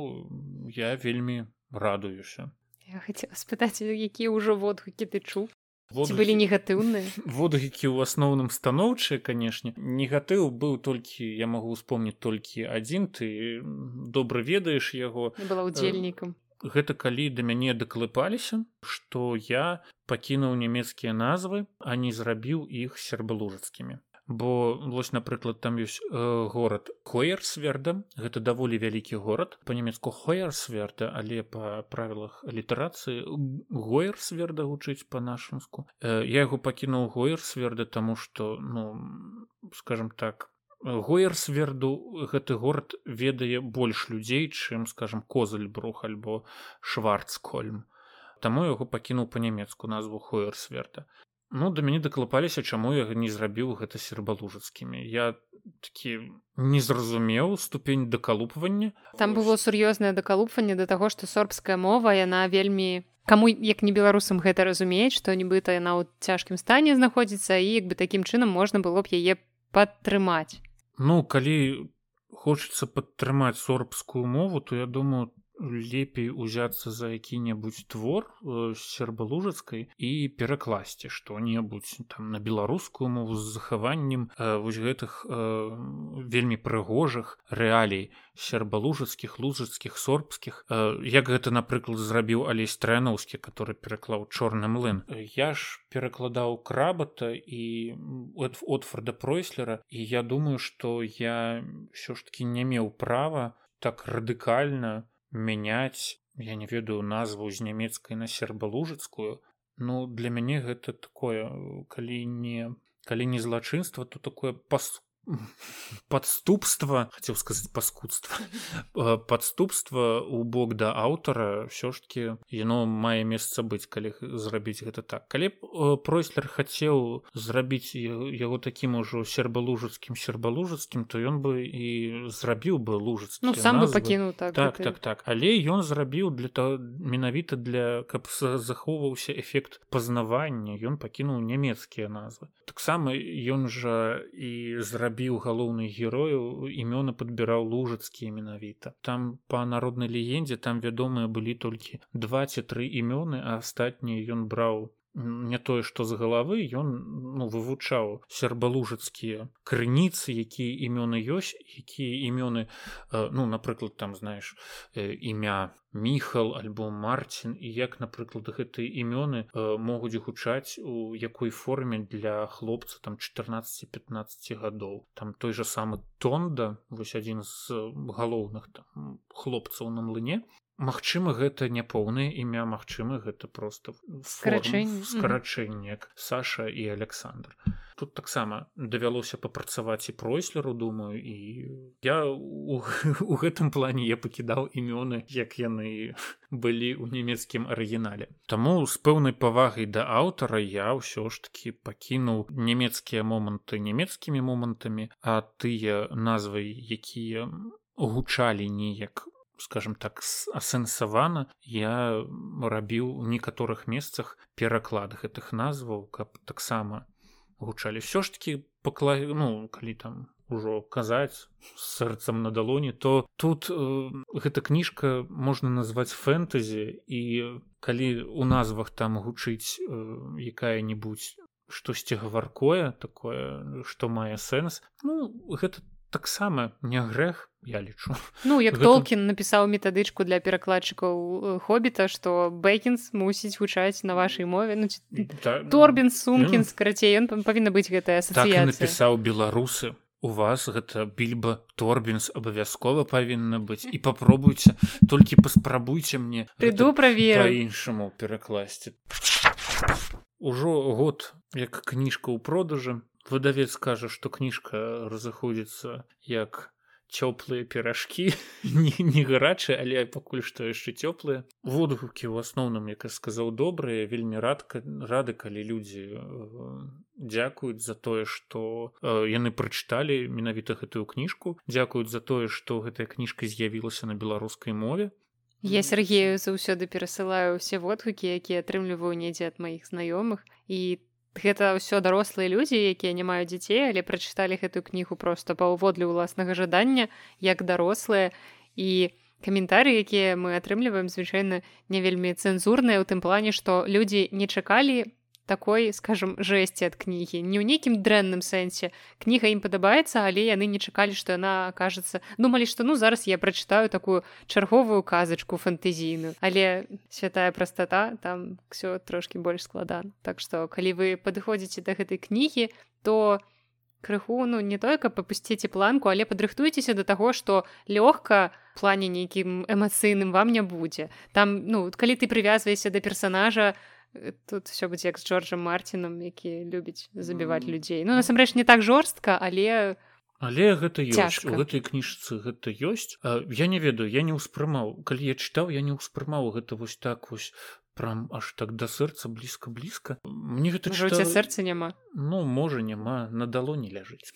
Speaker 2: я вельмі радуюся.
Speaker 1: Я хацела спытаць якія ўжо водгукі ты чуў? Водгукі... былі негатыўныя?
Speaker 2: Водгукі ў асноўным станоўчыя канешне. Негатыў быў толькі я магу успомніць толькі адзін ты добра ведаеш яго.
Speaker 1: Была удзельнікам
Speaker 2: гэта калі да мяне даклыпаліся што я пакінуў нямецкія назвы а не зрабіў іх сербалужацкімі. Бо вось напрыклад там ёсць э, горад хоерсверда гэта даволі вялікі горад. По-нямецку хоерсверда але па правілах літарацыі гоерсверда гучыць па-нашамску. Э, я яго пакінуў гоерсверда таму што ну скажем так гоерсверду гэты горад ведае больш людзей чым скажем козальбрух альбо шварцкольм. Таму яго пакінуў па-нямецку назву хоерсверда ну да мяне даклапаліся чаму я не зрабіў гэта сербалужацкімі я такі не зразумеў ступень дакалупвання.
Speaker 1: Там было сур'ёзнае дакалупванне да таго што сорбская мова яна вельмі Каму як не беларусам гэта разумець што нібыта яна ў цяжкім стане знаходзіцца і як бы такім чынам можна было б яе падтрымаць
Speaker 2: Ну калі хочацца падтрымаць сорбскую мову, то я думаю, лепей узяцца за які-небудзь твор э, сербалужацкай і перакласці што-небудзь там на беларускую мову з захаваннем э, вось гэтых э, вельмі прыгожых рэалій сербалужацкіх лужацкіх сорбскіх э, як гэта напрыклад зрабіў алесь трэнаўскі который пераклаў чорны млын я ж перакладаў крабата і отфорда пройслера і я думаю што я ўсё ж таки не меў права так радыкальна мяняць я не ведаю назву з нямецкай на сербалужыцкую. Ну для мяне гэта такое калі не калі не злачынства то такое пас подступства хотел сказать паскудства подступства у бок да аўтара все ж таки яно мае месца быць калі зрабіць гэта так. Калі пройслер хацеў зрабіць яго таким ужо сербалужацкім сербалужацкім то ён бы і зрабіў бы лужыць
Speaker 1: ну, сам бы пакінуў так
Speaker 2: так так так. Але ён зрабіў для того менавіта для каб захоўваўся эфект пазнавання ён пакінуў нямецкія назвы. Таксама ён жа і зрабіў рабіў галоўных герояў імёны падбіраў лужацкія менавіта там па народнай легендзе там вядомыя былі толькі два ці тры імёны а астатнія ён браў не тое што з галавы ён ну, вывучаў сербалужацкія крыніцы якія імёны ёсць якія імёны э, ну напрыклад там знаеш э, імя міхал альбо марцін і як напрыклад гэтыя імёны э, могуць гучаць у якой форме для хлопца там 14-15 гадоў. Там той жа самы тонда вось адзін з галоўных там хлопцаў на млыне Магчыма гэта не поўнае імя магчыма гэта просто скарачэнне як Саша і Александр. Тут таксама давялося папрацаваць і пройслеру думаю і я у, у гэтым плане я пакідаў імёны як яны былі ў нямецкім арыгінале. Таму з пэўнай павагай да аўтара я ўсё ж таки пакінуў нямецкія моманты нямецкімі момантамі а тыя назвы якія гучалі неяк скажем так асэнсавана я рабіў у некаторых месцах пераклад гэтых назваў каб таксама гучалі. Все ж таки пакла ну калі там ужо казаць сэрцам на далоні то тут э, гэта кніжка можна назваць фэнтэзі. І калі у назвах там гучыць э, якая-нибудь штосьці гаваркое такое што мае сэнс ну гэта таксама не грэх я лічу.
Speaker 1: Ну як Гэта... толкін напісаў метадычку для перакладчыкаў э, хобіта што бэкінс мусіць гучаць на вашай мове. Ну, ці... да, торбін сумкін ну... скарацей ён павінна быць гэтая
Speaker 2: так напісаў беларусы. У вас гэта більба торбінс абавязкова павінна быць. І попробуйце толькі паспрабуйце мне
Speaker 1: прыду праверу.
Speaker 2: іншаму перакласці. Ужо год як кніжка ў продажы выдавец кажа што кніжка разыходзіцца як цёплыя перажкі не, не гарачыя але пакуль што яшчэ цёплыя водгукі ў асноўным як я сказаў добрыя. Вельмі радка рады калі людзі э, дзякуюць за тое што э, яны прачыталі менавіта гэтую кніжку. Дзякуюць за тое што гэтая кніжка з'явілася на беларускай мове.
Speaker 1: Я Сергею заўсёды перасылаю ўсе водгукі якія атрымліваю недзе ад маіх знаёмых. І гэта ўсё дарослыя людзі якія не маюць дзяцей але прачыталі гэтую кнігу просто паўводле ўласнага жадання як дарослыя. І каментары якія мы атрымліваем звычайна не вельмі цэнзурныя ў тым плане што людзі не чакалі такой скажем жесці ад кнігі не ў нейкім дрэнным сэнсе кніга ім падабаецца але яны не чакалі што яна кажацца думалі што ну зараз я прачытаю такую чарговую казачку фэнтэзійную але святая прастата там все трошки больш складан так што калі вы падыходзіце да гэтай кнігі то крыху ну не только попусціце планку але падрыхтуйцеся до таго что лёгка плане нейкім эмацыйным вам не будзе там ну калі ты прывязваешся да персонажа то тут все будзе як з джорджам мартинам які любіць забіваць людзей ну насамрэч не так жорстка але
Speaker 2: але гэта ёсць у гэтай кніжцы гэта ёсць. А, я не ведаю я не ўспрымаў. Калі я чытаў я не ўспрымаў гэта вось так вось прям аж так да сэрца блізка блізка мне гэта
Speaker 1: чыта... сэрца няма?
Speaker 2: Ну можа няма. На далоні ляжыць.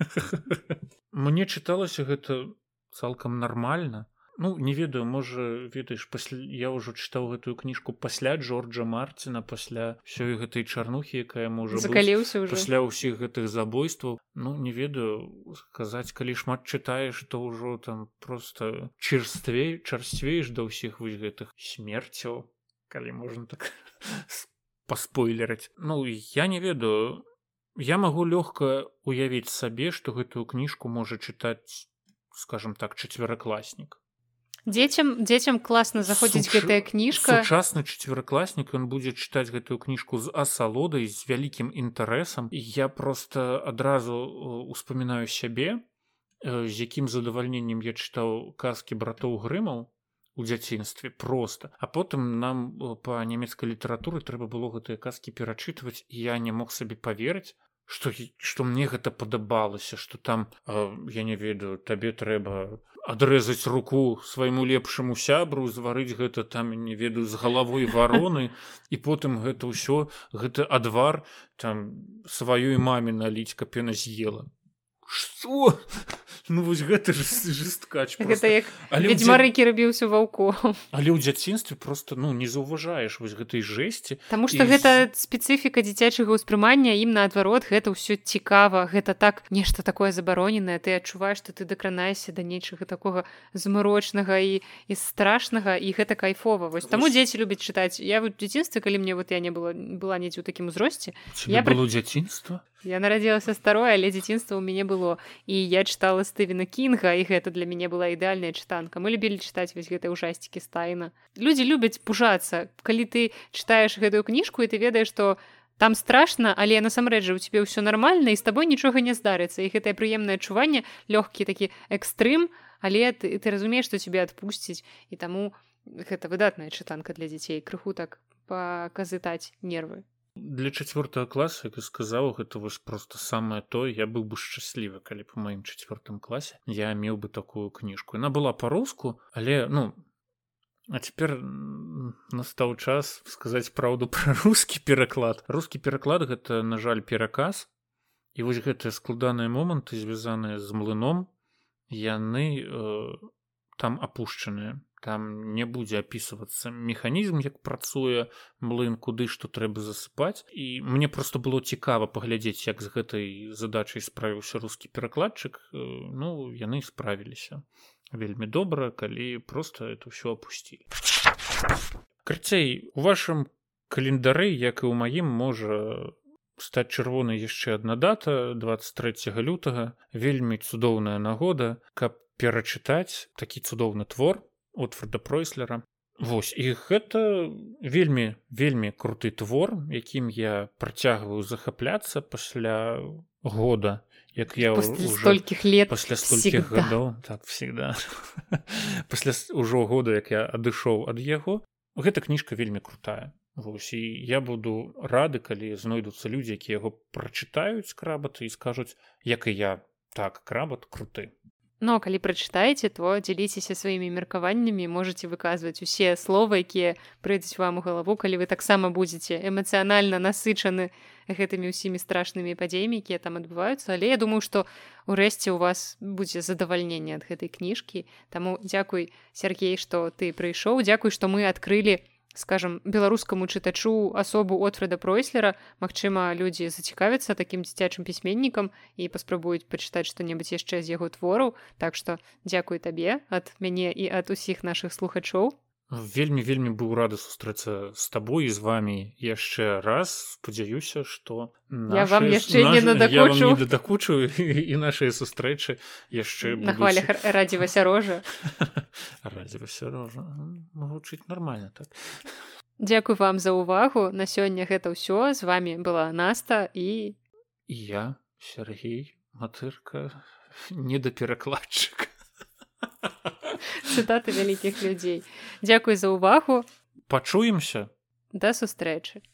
Speaker 2: Мне чыталася гэта цалкам нармальна ну не ведаю можа ведаеш пасля я ўжо чытаў гэтую кніжку пасля джорджа марціна пасля ўсёй гэтай чарнухі якая можа
Speaker 1: закаліўся
Speaker 2: пасля ўсіх гэтых забойстваў. Ну не ведаю сказаць калі шмат чытаеш то ўжо там просто чырствей чарсцвееш да ўсіх вось гэтых смерцяў калі можна так паспойлераць ну я не ведаю я магу лёгка уявіць сабе што гэтую кніжку можа чытаць скажем так чацверакласнік
Speaker 1: дзецям дзецям класна заходзіць Суч... гэтая кніжка
Speaker 2: сучасны чацверакласнік ён будзе чытаць гэтую кніжку з асалодай з вялікім інтарэсам і я просто адразу успамінаю сябе з якім задавальненнем я чытаў казкі братоў грымаў у дзяцінстве просто. А потым нам па нямецкай літаратуры трэба было гэтыя казкі перачытваць я не мог сабе поверыць что что мне гэта падабалася что там э, я не ведаю табе трэба адрэзаць руку свайму лепшаму сябру зварыць гэта там не ведаю з галавой вароны і потым гэта ўсё гэта адвар там сваёй маме наліць каб яна з'ела что? Ну вось гэта ж жесткач
Speaker 1: ведьмарыкі рабіўся ваўку
Speaker 2: але ў дзяцінстве просто ну не заўважаеш вось гэтай жесці
Speaker 1: Таму что і... гэта спецыфіка дзіцячага ўспрымання ім наадварот гэта ўсё цікава гэта так нешта такое забароненае ты адчуваеш что ты дакранаешся да нечага такога змарочнага і і страшнага і гэта кайфова вось таму дзеці любяць чытаць я вот дзяцінстве калі мне вот я не была была недзе ў такім узросце
Speaker 2: я было дзяцінства
Speaker 1: Я нарадзілася старое, але дзяцінства ў мяне было і я чытала Стывена Кінга і гэта для мяне была ідэальная чытанка. Мы любілі чытаць вось гэтай ужасцікі стайна. Людзі любяць пужацца. Калі ты чытаеш гэтую кніжку і ты ведаеш, што там страшна, але насамрэч у цябе ўсё нармальна і з табой нічога не здарыцца. І гэтае прыемнае адчуванне лёгкі такі экстрым, але ты, ты разумееш, што цябе адпусціць і таму гэта выдатная чытанка для дзяцей крыху так паказытаць нервы
Speaker 2: для чацвёртага класа як сказаў гэта вось просто самае то я быў бы шчаслівы калі па маім чацвёртым класе я меў бы такую кніжку яна была па-руску але ну а цяпер настаў час сказаць праўду пра рускі пераклад рускі пераклад гэта на жаль пераказ і вось гэтыя складаныя моманты звязаныя з млыном яны э, там апушчаныя там не будзе опісвацца механізм як працуе млын куды што трэба засыпаць. І мне просто было цікава паглядзець як з гэтай задачай справіўся рускі перакладчык. Э, ну яны справіліся вельмі добра калі просто это ўсё опусцілі карцей у вашым календары як і ў маім можа стаць чырвонай яшчэ адна дата 23 лютага. Вельмі цудоўная нагода каб перачытаць такі цудоўны твор Отфорда Пройслера. Вось і гэта вельмі вельмі круты твор якім я працягваю захапляцца пасля года як я
Speaker 1: столькіх лет
Speaker 2: пасля столькіх гадоў. Так всегда. Пасля ўжо года як я адышоў ад яго. Гэта кніжка вельмі крутая. Вось і я буду рады калі знойдуцца людзі якія яго прачытаюць крабаты і скажуць як і я так крабат круты
Speaker 1: Но калі прачытаеце, то дзяліцеся сваімі меркаваннямі, можете выказваць усе словы, якія прыйдуць вам у галаву, калі вы таксама будзеце эмацыянальна насычаны гэтымі ўсімі страшнымі падзеямі, якія там адбываюцца. Але я думаю, што ўрэшце у вас будзе задавальненне ад гэтай кніжкі. Таму дзякуй Сергей, што ты прыйшоў, дзякуй, што мы адкрылі скажем беларускаму чытачу асобу отфреда пройслера. Мачыма людзі зацікавяцца такім дзіцячым пісьменнікам і паспрабуюць пачытаць што-небудзь яшчэ з яго твораў. Так што дзякуй табе ад мяне і ад усіх нашых слухачоў
Speaker 2: вельмі вельмі быў рады сустрэцца з табой і з вами яшчэ раз спадзяюся что
Speaker 1: я вам яшчэ не надакучу.
Speaker 2: дакучу і нашыя сустрэчы яшчэ
Speaker 1: на хвалях радзівася рожа.
Speaker 2: Радзівася рожа. Гучыць нормально так.
Speaker 1: Дзякуй вам за ўвагу на сёння гэта ўсё. З вами была наста і
Speaker 2: я Сергей матырка не да перакладчыка
Speaker 1: цытаты вялікіх людзей. Дзякуй за ўвагу.
Speaker 2: Пачуемся.
Speaker 1: Да сустрэчы